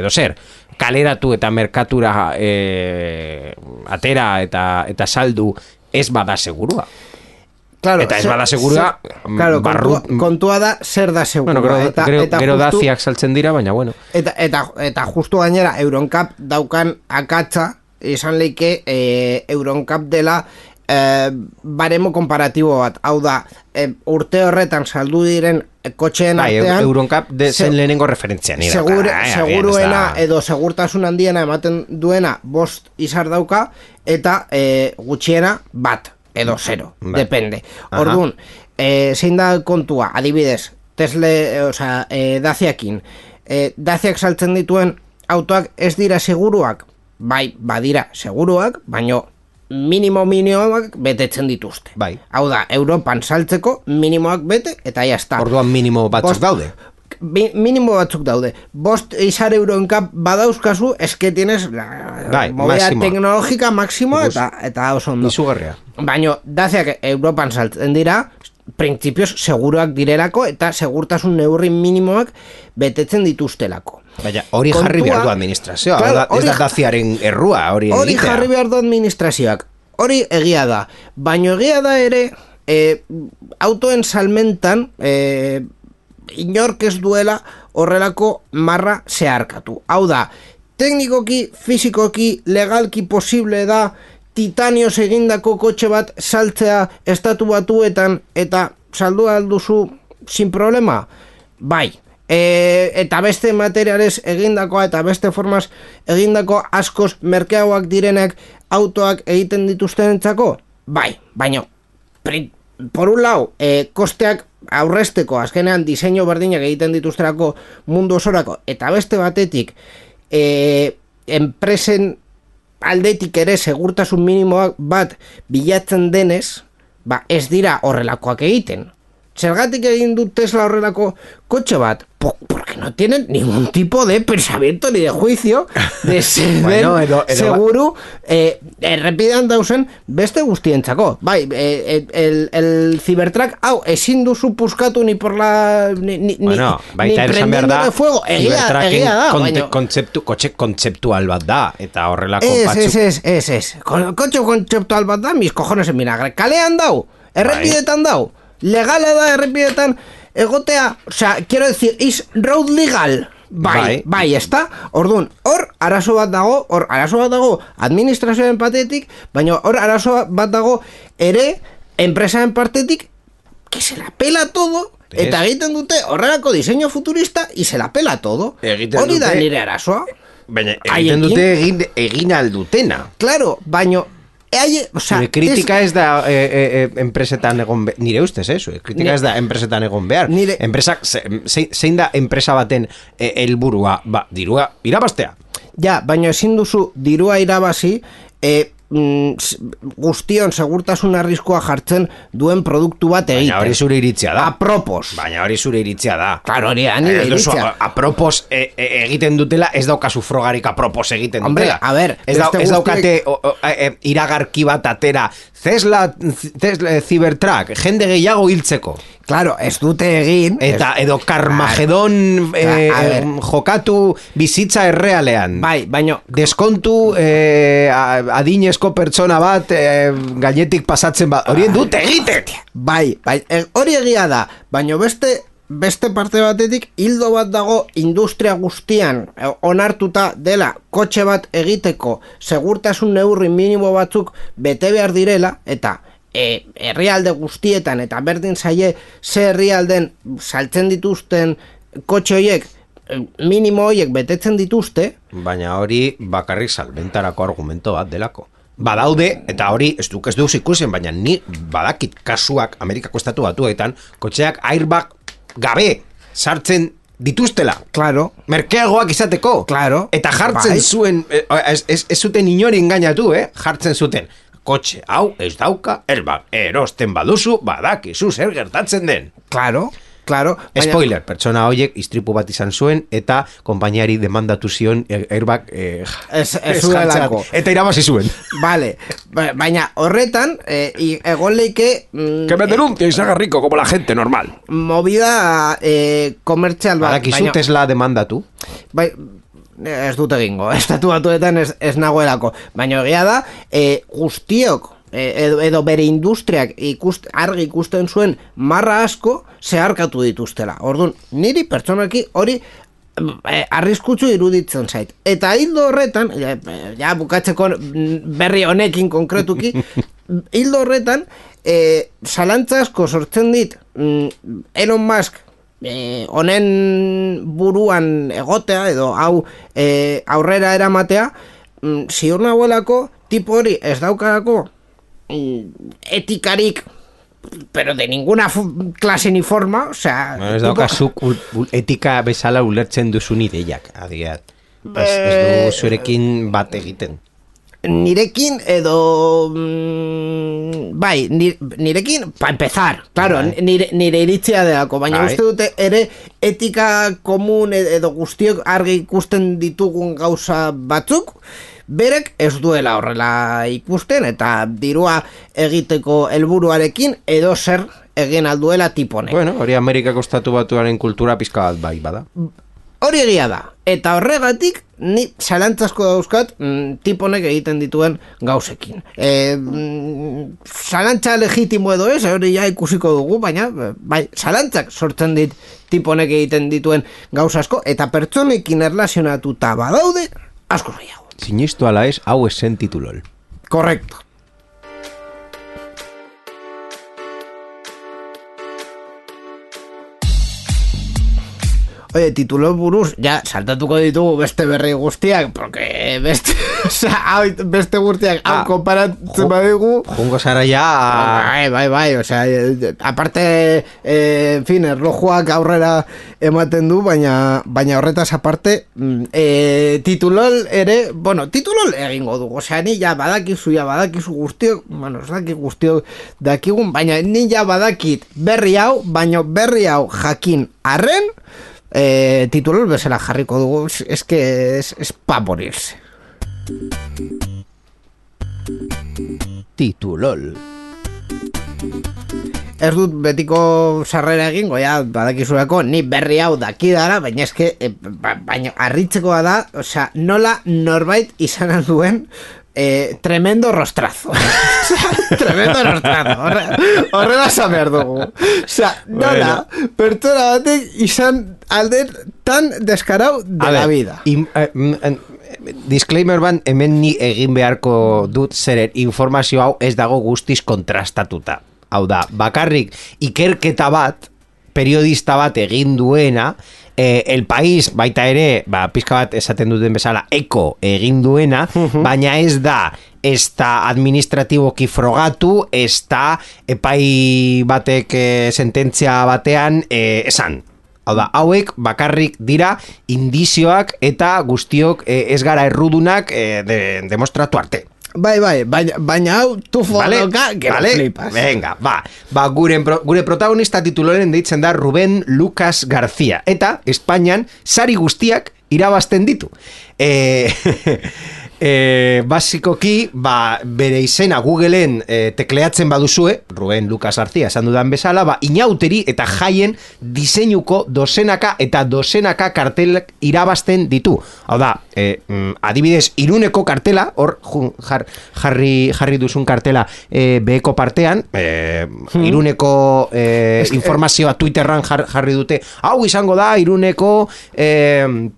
edo zer kaleratu eta merkatura eh, atera eta, eta saldu ez bada segurua. Claro, Eta ez bada segurua, zer- claro, barru- kontua, da zer da segurua. Bueno, gero, eta, gero, eta gero justu- daziak saltzen dira, baina bueno. Eta, eta, eta justu gainera, Euroncap daukan akatza, izan leike eh, Euroncap dela eh, baremo komparatibo bat. Hau da, eh, urte horretan saldu diren kotxeen Bai, artean... Euroncap de se- zen lehenengo referentzia ni Segur, dauka, eh, seguruena da- edo segurtasun handiena ematen duena bost izar dauka eta e, gutxiena bat edo zero, Bai. depende. Aha. Orduan, e, zein da kontua, adibidez, Tesla, e, osea, e, Daciakin, e, Daciak saltzen dituen autoak ez dira seguruak, bai, badira seguruak, baino minimo minimoak betetzen dituzte. Bai. Hau da, Europan saltzeko minimoak bete eta está. Orduan minimo batzuk daude. Minimo batzuk daude. Bost izar euroenkap badauzkazu, eske tienes Bai, teknologika maksimo eta, eta oso ondo. Izugarria. Baino, daziak Europan saltzen dira, printzipioz seguruak direlako eta segurtasun neurri minimoak betetzen dituztelako. Baina hori Kontua- jarri behar du administrazioa, Claro, ez da daziaren errua, hori Hori jarri behar du administrazioak. Hori egia da. Baino egia da ere, e, autoen salmentan, e, inork ez duela horrelako marra zeharkatu. Hau da, teknikoki, fizikoki, legalki posible da, titanioz egindako kotxe bat saltzea estatu batuetan eta saldu alduzu sin problema? Bai. E, eta beste materiales egindakoa eta beste formas egindako askoz merkeagoak direnak autoak egiten dituztenentzako? Bai, baino por un lado, e, kosteak aurresteko azkenean diseinu berdinak egiten dituzterako mundu osorako eta beste batetik e, enpresen aldetik ere segurtasun minimoak bat bilatzen denez, ba ez dira horrelakoak egiten. Zergatik egin du Tesla horrelako kotxe bat? Po- porque no tienen ningún tipo de pensamiento ni de juicio de ser Bueno, edo- edo- seguru eh, errepidean dausen beste guztientzako. Bai, eh, el, el Cybertruck, hau, ezin duzu puskatu ni por la... Ni, ni, Bueno, ni baita esan behar da, fuego. Egia, egia da, konte- kontzeptu, kotxe kontzeptual bat da, eta horrelako Ez, batzuk. ez, ez, ez, ez. Ko- Kotxe kontzeptual bat da, mis cojones en vinagre. Kalean dau, errepidetan dau. Legala da errepidetan egotea, o sea, quiero decir, is road legal. Bai, Bai. bai, ezta? Orduan, hor arazo bat dago, hor arazo bat dago administrazioaren patetik, baina hor arazo bat dago ere enpresaren partetik que se la pela todo eta Ez. egiten dute horrelako diseño futurista y se la pela todo. Egiten Hori da nire arazoa. Baina egiten dute egin, egin aldutena. Claro, baino Hai, o sea, Zure kritika ez da e, e, enpresetan egon behar, nire ustez, eh? Zure kritika Ni- ez da enpresetan egon behar. Nire- Enpresak, ze, ze- zein da enpresa baten helburua, ba, dirua, irabastea. Ja, baina ezin duzu dirua irabazi e, mm, guztion segurtasun arriskoa jartzen duen produktu bat egiten. Baina hori zure iritzia da. Apropos. Baina hori zure iritzia da. Claro, hori da Ez duzu, iritzia. apropos e, e, egiten dutela, ez daukazu frogarik apropos egiten Hombre, dutela. a ver, ez, beste ez daukate o, o, e, e, iragarki bat atera, Tesla, Tesla eh, Cybertruck, jende gehiago hiltzeko. Claro, ez dute egin. Eta edo Carmageddon Claro. eh, jokatu bizitza errealean. Bai, baino Deskontu eh, adinezko pertsona bat eh, gainetik pasatzen bat. Horien dut egiten! Bai, bai, e, hori egia da, baino beste beste parte batetik hildo bat dago industria guztian e, onartuta dela kotxe bat egiteko segurtasun neurri minimo batzuk bete behar direla eta e, herrialde guztietan eta berdin zaie ze herrialden saltzen dituzten kotxe horiek e, minimo horiek betetzen dituzte, Baina hori bakarrik salbentarako argumento bat delako. Badaude, eta hori ez duk ez duz ikusen, baina ni badakit kasuak Amerikako estatu batuetan, kotxeak airbag gabe sartzen dituztela. claro, Merkeagoak izateko. Claro. Eta jartzen Bai. zuen, eh, ez, ez, ez zuten inori engainatu, eh? Jartzen zuten. Kotxe, hau, ez dauka, airbag. Erosten baduzu, badakizu zer gertatzen den. claro, claro. baina- Spoiler, pertsona horiek istripu bat izan zuen eta konpainiari demandatu zion eh, airbag eh, Ez- ez. Eta irabazi zuen. Vale, ba- baina horretan, e, i- egon leike mm, me denuncie y se haga rico como la gente normal. movida e, komertzial bat. Badakizu baina- Tesla demandatu. bai, ez dut egingo, estatu batuetan ez, ez nagoelako. Baina egia da, e, guztiok, edo, edo bere industriak ikust, argi ikusten zuen marra asko zeharkatu dituztela. Orduan, niri pertsonaki hori e, arriskutsu iruditzen zait. Eta hildo horretan, ja, ja bukatzeko mm, berri honekin konkretuki, hildo horretan, e, zalantza asko sortzen dit mm, Elon Musk e, honen buruan egotea edo hau e, aurrera eramatea mm, ziur nagoelako tipo hori ez daukarako mm, etikarik pero de ninguna clase ni forma, o sea, Bueno, ez tipo- daukazuk ul- ul- etika bezala ulertzen duzun ideiak, adiat. Ez, ez du zurekin bat egiten. nirekin edo mm, bai, ni- nirekin pa empezar, claro, Bai. nire, nire iritzia delako, baina Bai. uste dute ere etika komun edo guztiok argi ikusten ditugun gauza batzuk berek ez duela horrela ikusten eta dirua egiteko helburuarekin edo zer egin alduela tiponek. Bueno, hori Amerikako estatu batuaren kultura pizka bat bai, bada. Hori egia da. Eta horregatik, ni zalantzasko dauzkat mm, tiponek egiten dituen gauzekin. E, mm, zalantza legitimo edo ez, hori ja ikusiko dugu, baina bai, zalantzak sortzen dit tiponek egiten dituen gauza asko, eta pertsonekin erlazionatuta badaude, asko gehiago. Sinistu ala ez, hau esen titulol. Korrekto. Oye, titulo buruz, ja, saltatuko ditugu beste berri guztiak, porque beste, osea, hau, beste guztiak, hau Ah, konparatzen jo- badigu, Jungo zara ja... Bai, bai, bai, o sea, eh, aparte, eh, en fin, erlojuak aurrera ematen du, baina, baina horretaz aparte, mm, eh, titulol ere, bueno, titulol egingo dugu, osea, ni ja badakizu, ja badakizu guztiok, bueno, ez dakit guztiok dakigun, baina ni ja badakit berri hau, baina berri hau jakin arren, eh, titulol bezala jarriko dugu, es, es es, pa morirse. Titulol. Ez dut betiko sarrera egingo, ja, badakizulako, ni berri hau dakidara, baina eske, e, ba, baina harritzekoa da, osea, nola norbait izan duen e, tremendo rostrazo. Tremendo rostrazo. Horre, horrela esan behar dugu. Osea, nola, pertsona batek izan alde tan deskarau de A la ber, vida. eh, mm, eh, disclaimer ban hemen ni egin beharko dut zeren informazio hau ez dago guztiz kontrastatuta. Hau da, bakarrik ikerketa bat, periodista bat egin duena, eh, el país baita ere, ba, pizka bat esaten duten bezala, eko egin duena, baina ez da, ez da administratiboki frogatu, ez da epai batek eh, sententzia batean eh, esan. Hau da, hauek bakarrik dira indizioak eta guztiok eh, ez gara errudunak eh, de, demostratu arte. Bai, bai, baina, baina hau tu Vale? fotoka, que Vale? flipas. Venga, ba. Ba, gure, gure protagonista tituloren deitzen da Ruben Lucas García. Eta, Espainian, sari guztiak irabazten ditu. E, e, basikoki, ba, bere izena Googleen e, tekleatzen baduzue, Ruben Lucas García esan dudan bezala, ba, inauteri eta jaien diseinuko dozenaka eta dozenaka kartelak irabazten ditu. Hau da, e, adibidez, iruneko kartela, hor jar, jarri, jarri duzun kartela e, beheko partean, e, iruneko e, informazioa Twitterran jar, jarri dute, hau izango da iruneko... E,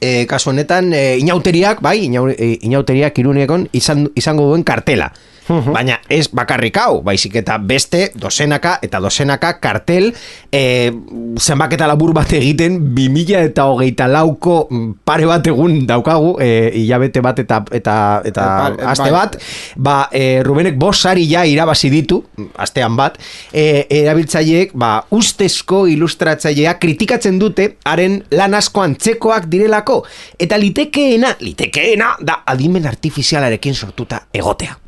e, kasu honetan e, inauteriak, bai, inau, e, inauteriak irunekon izan, izango duen kartela. Baina ez bakarrik hau, baizik eta beste dozenaka eta dozenaka kartel e, zenbaketa labur bat egiten 2000 eta hogeita lauko mm, pare bat egun daukagu e, hilabete bat eta eta, eta E, aste bai. bat. Ba, e, Rubenek bos sari ja irabazi ditu astean bat. E, erabiltzaileek ba, ustezko ilustratzailea kritikatzen dute haren lan asko antzekoak direlako. Eta litekeena, litekeena da adimen artifizialarekin sortuta egotea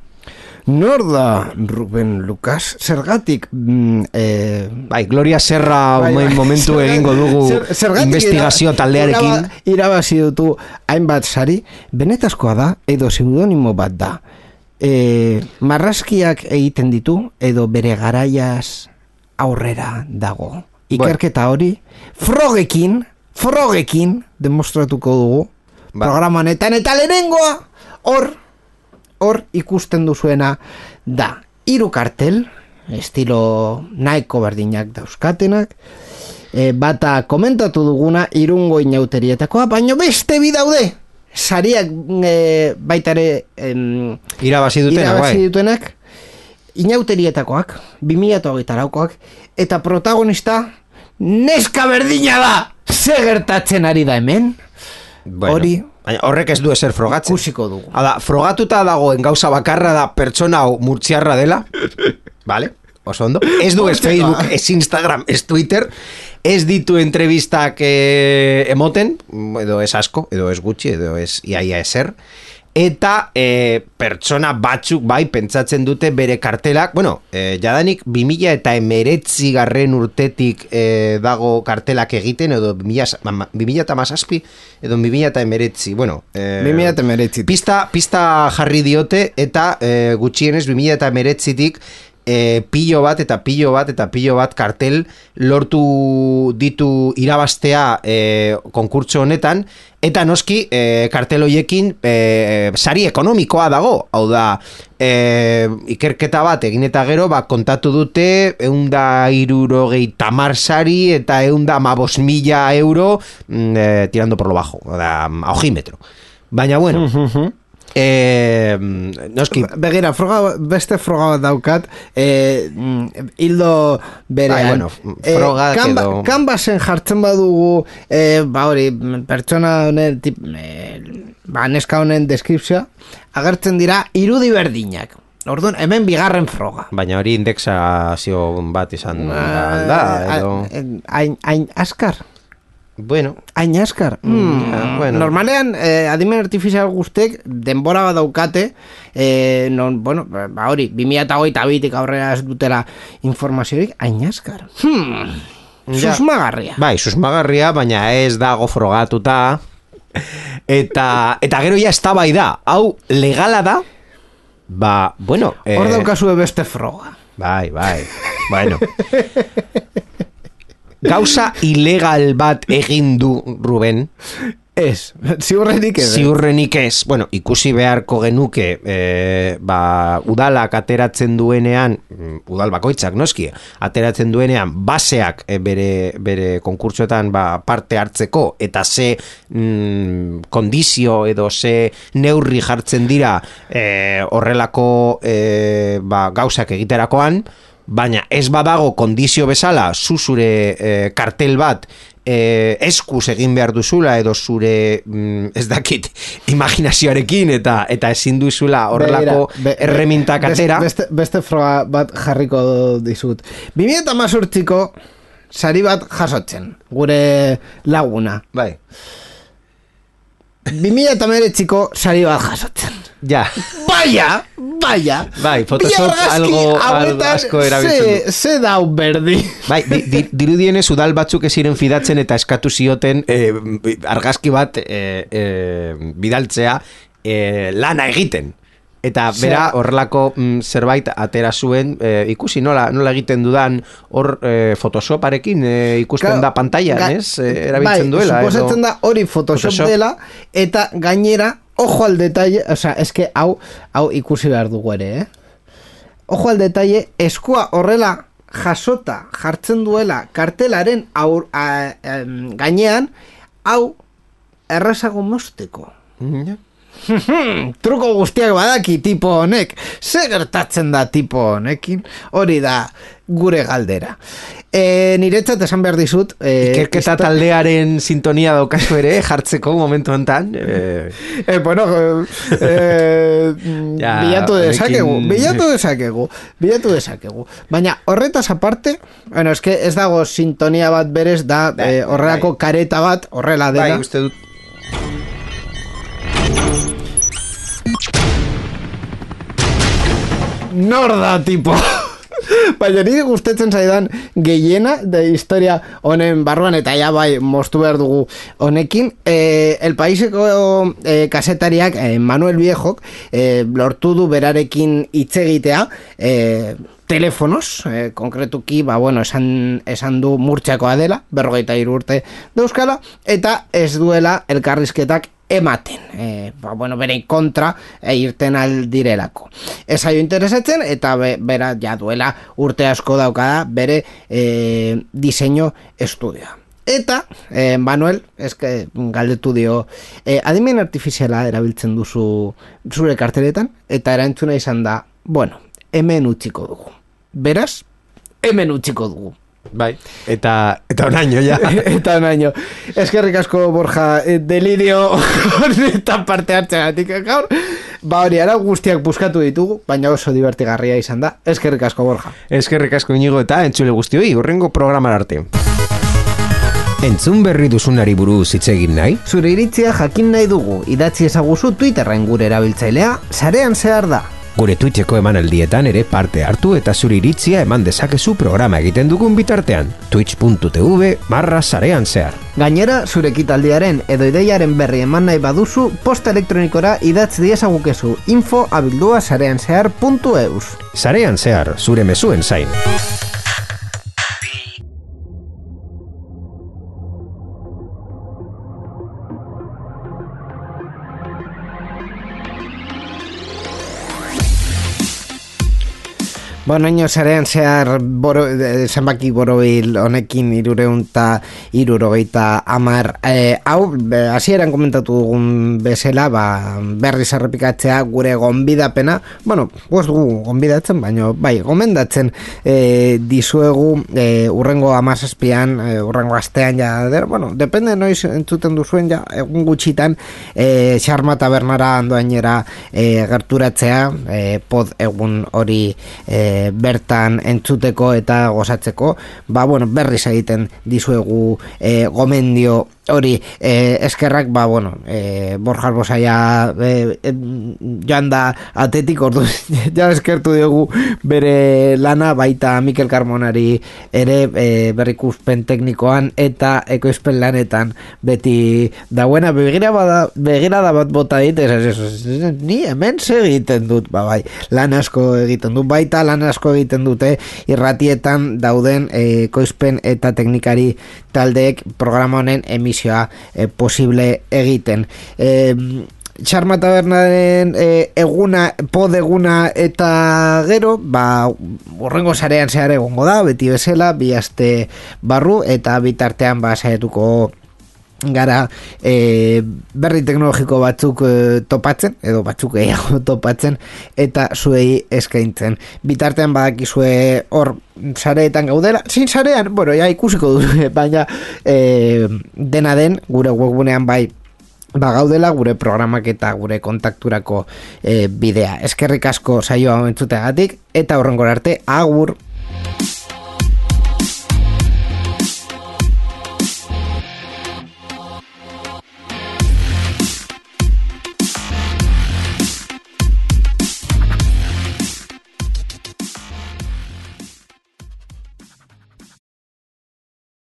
Nor da Ruben Lucas? Zergatik mm, eh, Bai, Gloria Serra Bai, bai, momentu zergatik- egingo dugu zer- investigazio taldearekin. iraba- Irabazi dutu hainbat sari, benetazkoa da edo pseudonimo bat da. E, marrazkiak egiten ditu edo bere garaiaz aurrera dago. Ikerketa hori frogekin, frogekin demostratuko dugu Ba. programa honetan eta lehenengoa hor hor ikusten duzuena da. Hiru kartel estilo nahiko berdinak dauzkatenak e, bata komentatu duguna irungo inauterietakoa baino beste bi daude. Sariak e, baita ere em, Irabazi dutenak, irabazi bai. dutenak inauterietakoak 2008 laukoak eta protagonista neska berdina da. Ze gertatzen ari da hemen? Bueno, hori baina horrek ez du ezer frogatzen. ikusiko dugu Hala, frogatuta dagoen gauza bakarra da pertsona hau murtziarra dela. Vale? Oso ondo. Ez du ez Facebook, ez Instagram, ez Twitter. Ez ditu entrevistak eh, emoten, edo ez asko, edo ez gutxi, edo ez iaia ezer. Eta eh, pertsona batzuk bai pentsatzen dute bere kartelak, bueno, eh, jadanik 2000 eta emeretzi garren urtetik eh, dago kartelak egiten, edo 2000, ma- ma- 2000 eta mazazpi, edo 2000 eta emeretzi, bueno. Eh, 2008 Pista, pista jarri diote eta e, gutxienez 2000 eta meretzitik e, pilo bat eta pilo bat eta pilo bat kartel lortu ditu irabastea e, konkurtso honetan. Eta noski e, kartel hoiekin e, sari ekonomikoa dago. Hau da e, ikerketa bat egin eta gero ba, kontatu dute eunda irurogei tamar sari eta eunda mabos mila euro e, tirando por lo bajo da, a ojímetro. Baina bueno Eh, noski, Begira, froga, beste froga bat daukat eh, mm, Hildo berean Bai, bueno, frogak kanba, edo- Kanbasen jartzen badugu eh, Ba hori, pertsona honen tip, eh, Ba neska honen deskripzioa Agertzen dira irudi berdinak. Orduan, hemen bigarren froga. Baina hori indexazio bat izan da, edo... Eh, Hain hain askar Bueno, Hain askar mm, ja, bueno. Normalean, eh, adimen artifizial guztek denbora bat daukate eh, non, bueno, ba hori 2008 bitik aurrera ez dutela informaziorik, hain askar hmm, Ja. susmagarria. Bai, susmagarria, baina ez dago frogatuta eta, eta gero ja estabai da. Hau legala da? Ba, bueno eh, Hor daukazue beste froga. Bai, bai, bueno gauza ilegal bat egin du Ruben. Ez, ziurrenik ez. Ziurrenik ez, bueno, ikusi beharko genuke e, ba, udalak ateratzen duenean, mm, udal bakoitzak noski, ateratzen duenean baseak e, bere, bere konkurtsoetan ba, parte hartzeko eta ze mm, kondizio edo ze neurri jartzen dira e, horrelako e, ba, gauzak egiterakoan, baina ez badago kondizio bezala zu zure e, kartel bat e, eskuz egin behar duzula edo zure mm, ez dakit imaginazioarekin eta eta ezin duzula horrelako be- erremintak beste- atera. Beste, beste froga bat jarriko dizut. 2018ko sari bat jasotzen Gure laguna. Bai 2018ko sari bat jasotzen ja Baia, baia Bai, Photoshop algo- algo asko erabiltzen ze- du. Ze dau berdi Bai, di, di, dirudienez udal batzuk ez ziren fidatzen eta eskatu zioten eh, argazki bat eh, eh, bidaltzea eh, lana egiten. Eta bera horrelako mm, zerbait atera zuen eh, ikusi nola, nola egiten dudan hor eh, Photoshoparekin eh, ikusten da pantailan, ez? Eh, erabiltzen bai, duela. Suposatzen da hori Photoshop, Photoshop. dela Eta gainera Ojo al detalle, o sea, eske hau hau ikusi behar dugu ere, eh? Ojo al detalle, eskua horrela jasota jartzen duela kartelaren aur, a, em, gainean, hau errazago mosteko. Mhm, ja. truko guztiak badaki tipo honek, ze gertatzen da tipo honekin, hori da gure galdera. E, niretzat esan behar dizut... E, Ikerketa histo- taldearen sintonia daukazu ere, jartzeko momentu enten. E, Eh, bueno, eh, Ja, bilatu dezakegu, honekin- bilatu dezakegu, bilatu dezakegu. Baina horretaz aparte, bueno, eske ez dago sintonia bat berez da Bai, eh, horrelako kareta bat, horrela bai, dela. uste dut. Nor da, tipo? Baina nire gustetzen zaidan gehiena de historia honen barruan eta ja bai mostu behar dugu honekin eh, el paiseko eh, kasetariak eh, Manuel Viejok eh, lortu du berarekin hitz egitea eh, telefonos, eh, konkretuki, ba, bueno, esan, esan du murtxakoa dela, berrogeita hiru urte dauzkala, eta ez duela elkarrizketak ematen, e, ba, bueno, bere kontra e, irten aldirelako. Ez aio interesatzen, eta be, bera ja duela urte asko daukada bere e, diseño estudioa. Eta, eh, Manuel, eske galdetu dio, eh, adimen artifiziala erabiltzen duzu zure karteletan, eta erantzuna izan da, bueno, hemen utziko dugu. Beraz, hemen utziko dugu. Bai. Eta, eta onaino, ja. eta naino. Eskerrik asko Borja eh, delirio honetan parte hartzeagatik gaur. Ba hori, ara guztiak buskatu ditugu, baina oso divertigarria izan da. Eskerrik asko Borja. Eskerrik asko inigo eta entzule guztioi, urrengo programar arte. Entzun berri duzunari buruz hitz egin nahi? Zure iritzia jakin nahi dugu, idatzi ezaguzu Twitterren gure erabiltzailea, sarean zehar da. Gure Twitcheko emanaldietan ere parte hartu eta zure iritzia eman dezakezu programa egiten dugun bitartean. twitch.tv barra sarean zehar. Gainera, zure ekitaldiaren edo ideiaren berri eman nahi baduzu, posta elektronikora idatz diezagukezu info abildua sarean zehar.eus. Sarean zehar, zure mezuen zain. Bueno, ino zarean zehar boro, eh, zenbaki borobil honekin irureunta irurogeita amar eh, hau, hasieran komentatu dugun bezala, ba, berriz errepikatzea gure gonbidapena, bueno, guaz dugu gonbidatzen, baina bai, gomendatzen eh, dizuegu eh, urrengo amazazpian, eh, urrengo astean ja, der, bueno, depende noiz entzuten duzuen ja, egun gutxitan eh, xarma tabernara andoainera eh, gerturatzea, eh, pod egun hori bertan entzuteko eta gozatzeko, ba, bueno, berriz egiten dizuegu eh, gomendio hori eh, eskerrak, ba, bueno, eh, Borja Arbosaia eh, eh, joan da atetik, ordu, ja eskertu diogu bere lana, baita Mikel Carmonari ere eh, berrikuspen teknikoan eta ekoizpen lanetan beti dauena begira bada, begirada bat bota dit, ez, ez, ez, ni hemen egiten dut, ba, bai, lan asko egiten dut, baita lan asko egiten dute irratietan dauden ekoizpen eta teknikari taldeek programa honen emisioa eh, posible egiten. Eh, Txarma tabernaren eh, eguna, pod eguna eta gero, ba, urrengo sarean zehar egongo da, beti bezala, bi aste barru, eta bitartean ba, saiatuko gara e, berri teknologiko batzuk e, topatzen edo batzuk gehiago topatzen eta zuei eskaintzen. Bitartean badakizue hor sareetan gaudela, zin sarean bueno, ja ikusiko du, baina e, dena den gure webgunean bai ba gaudela gure programak eta gure kontakturako e, bidea. Eskerrik asko saioa entzuteagatik eta horrengora arte agur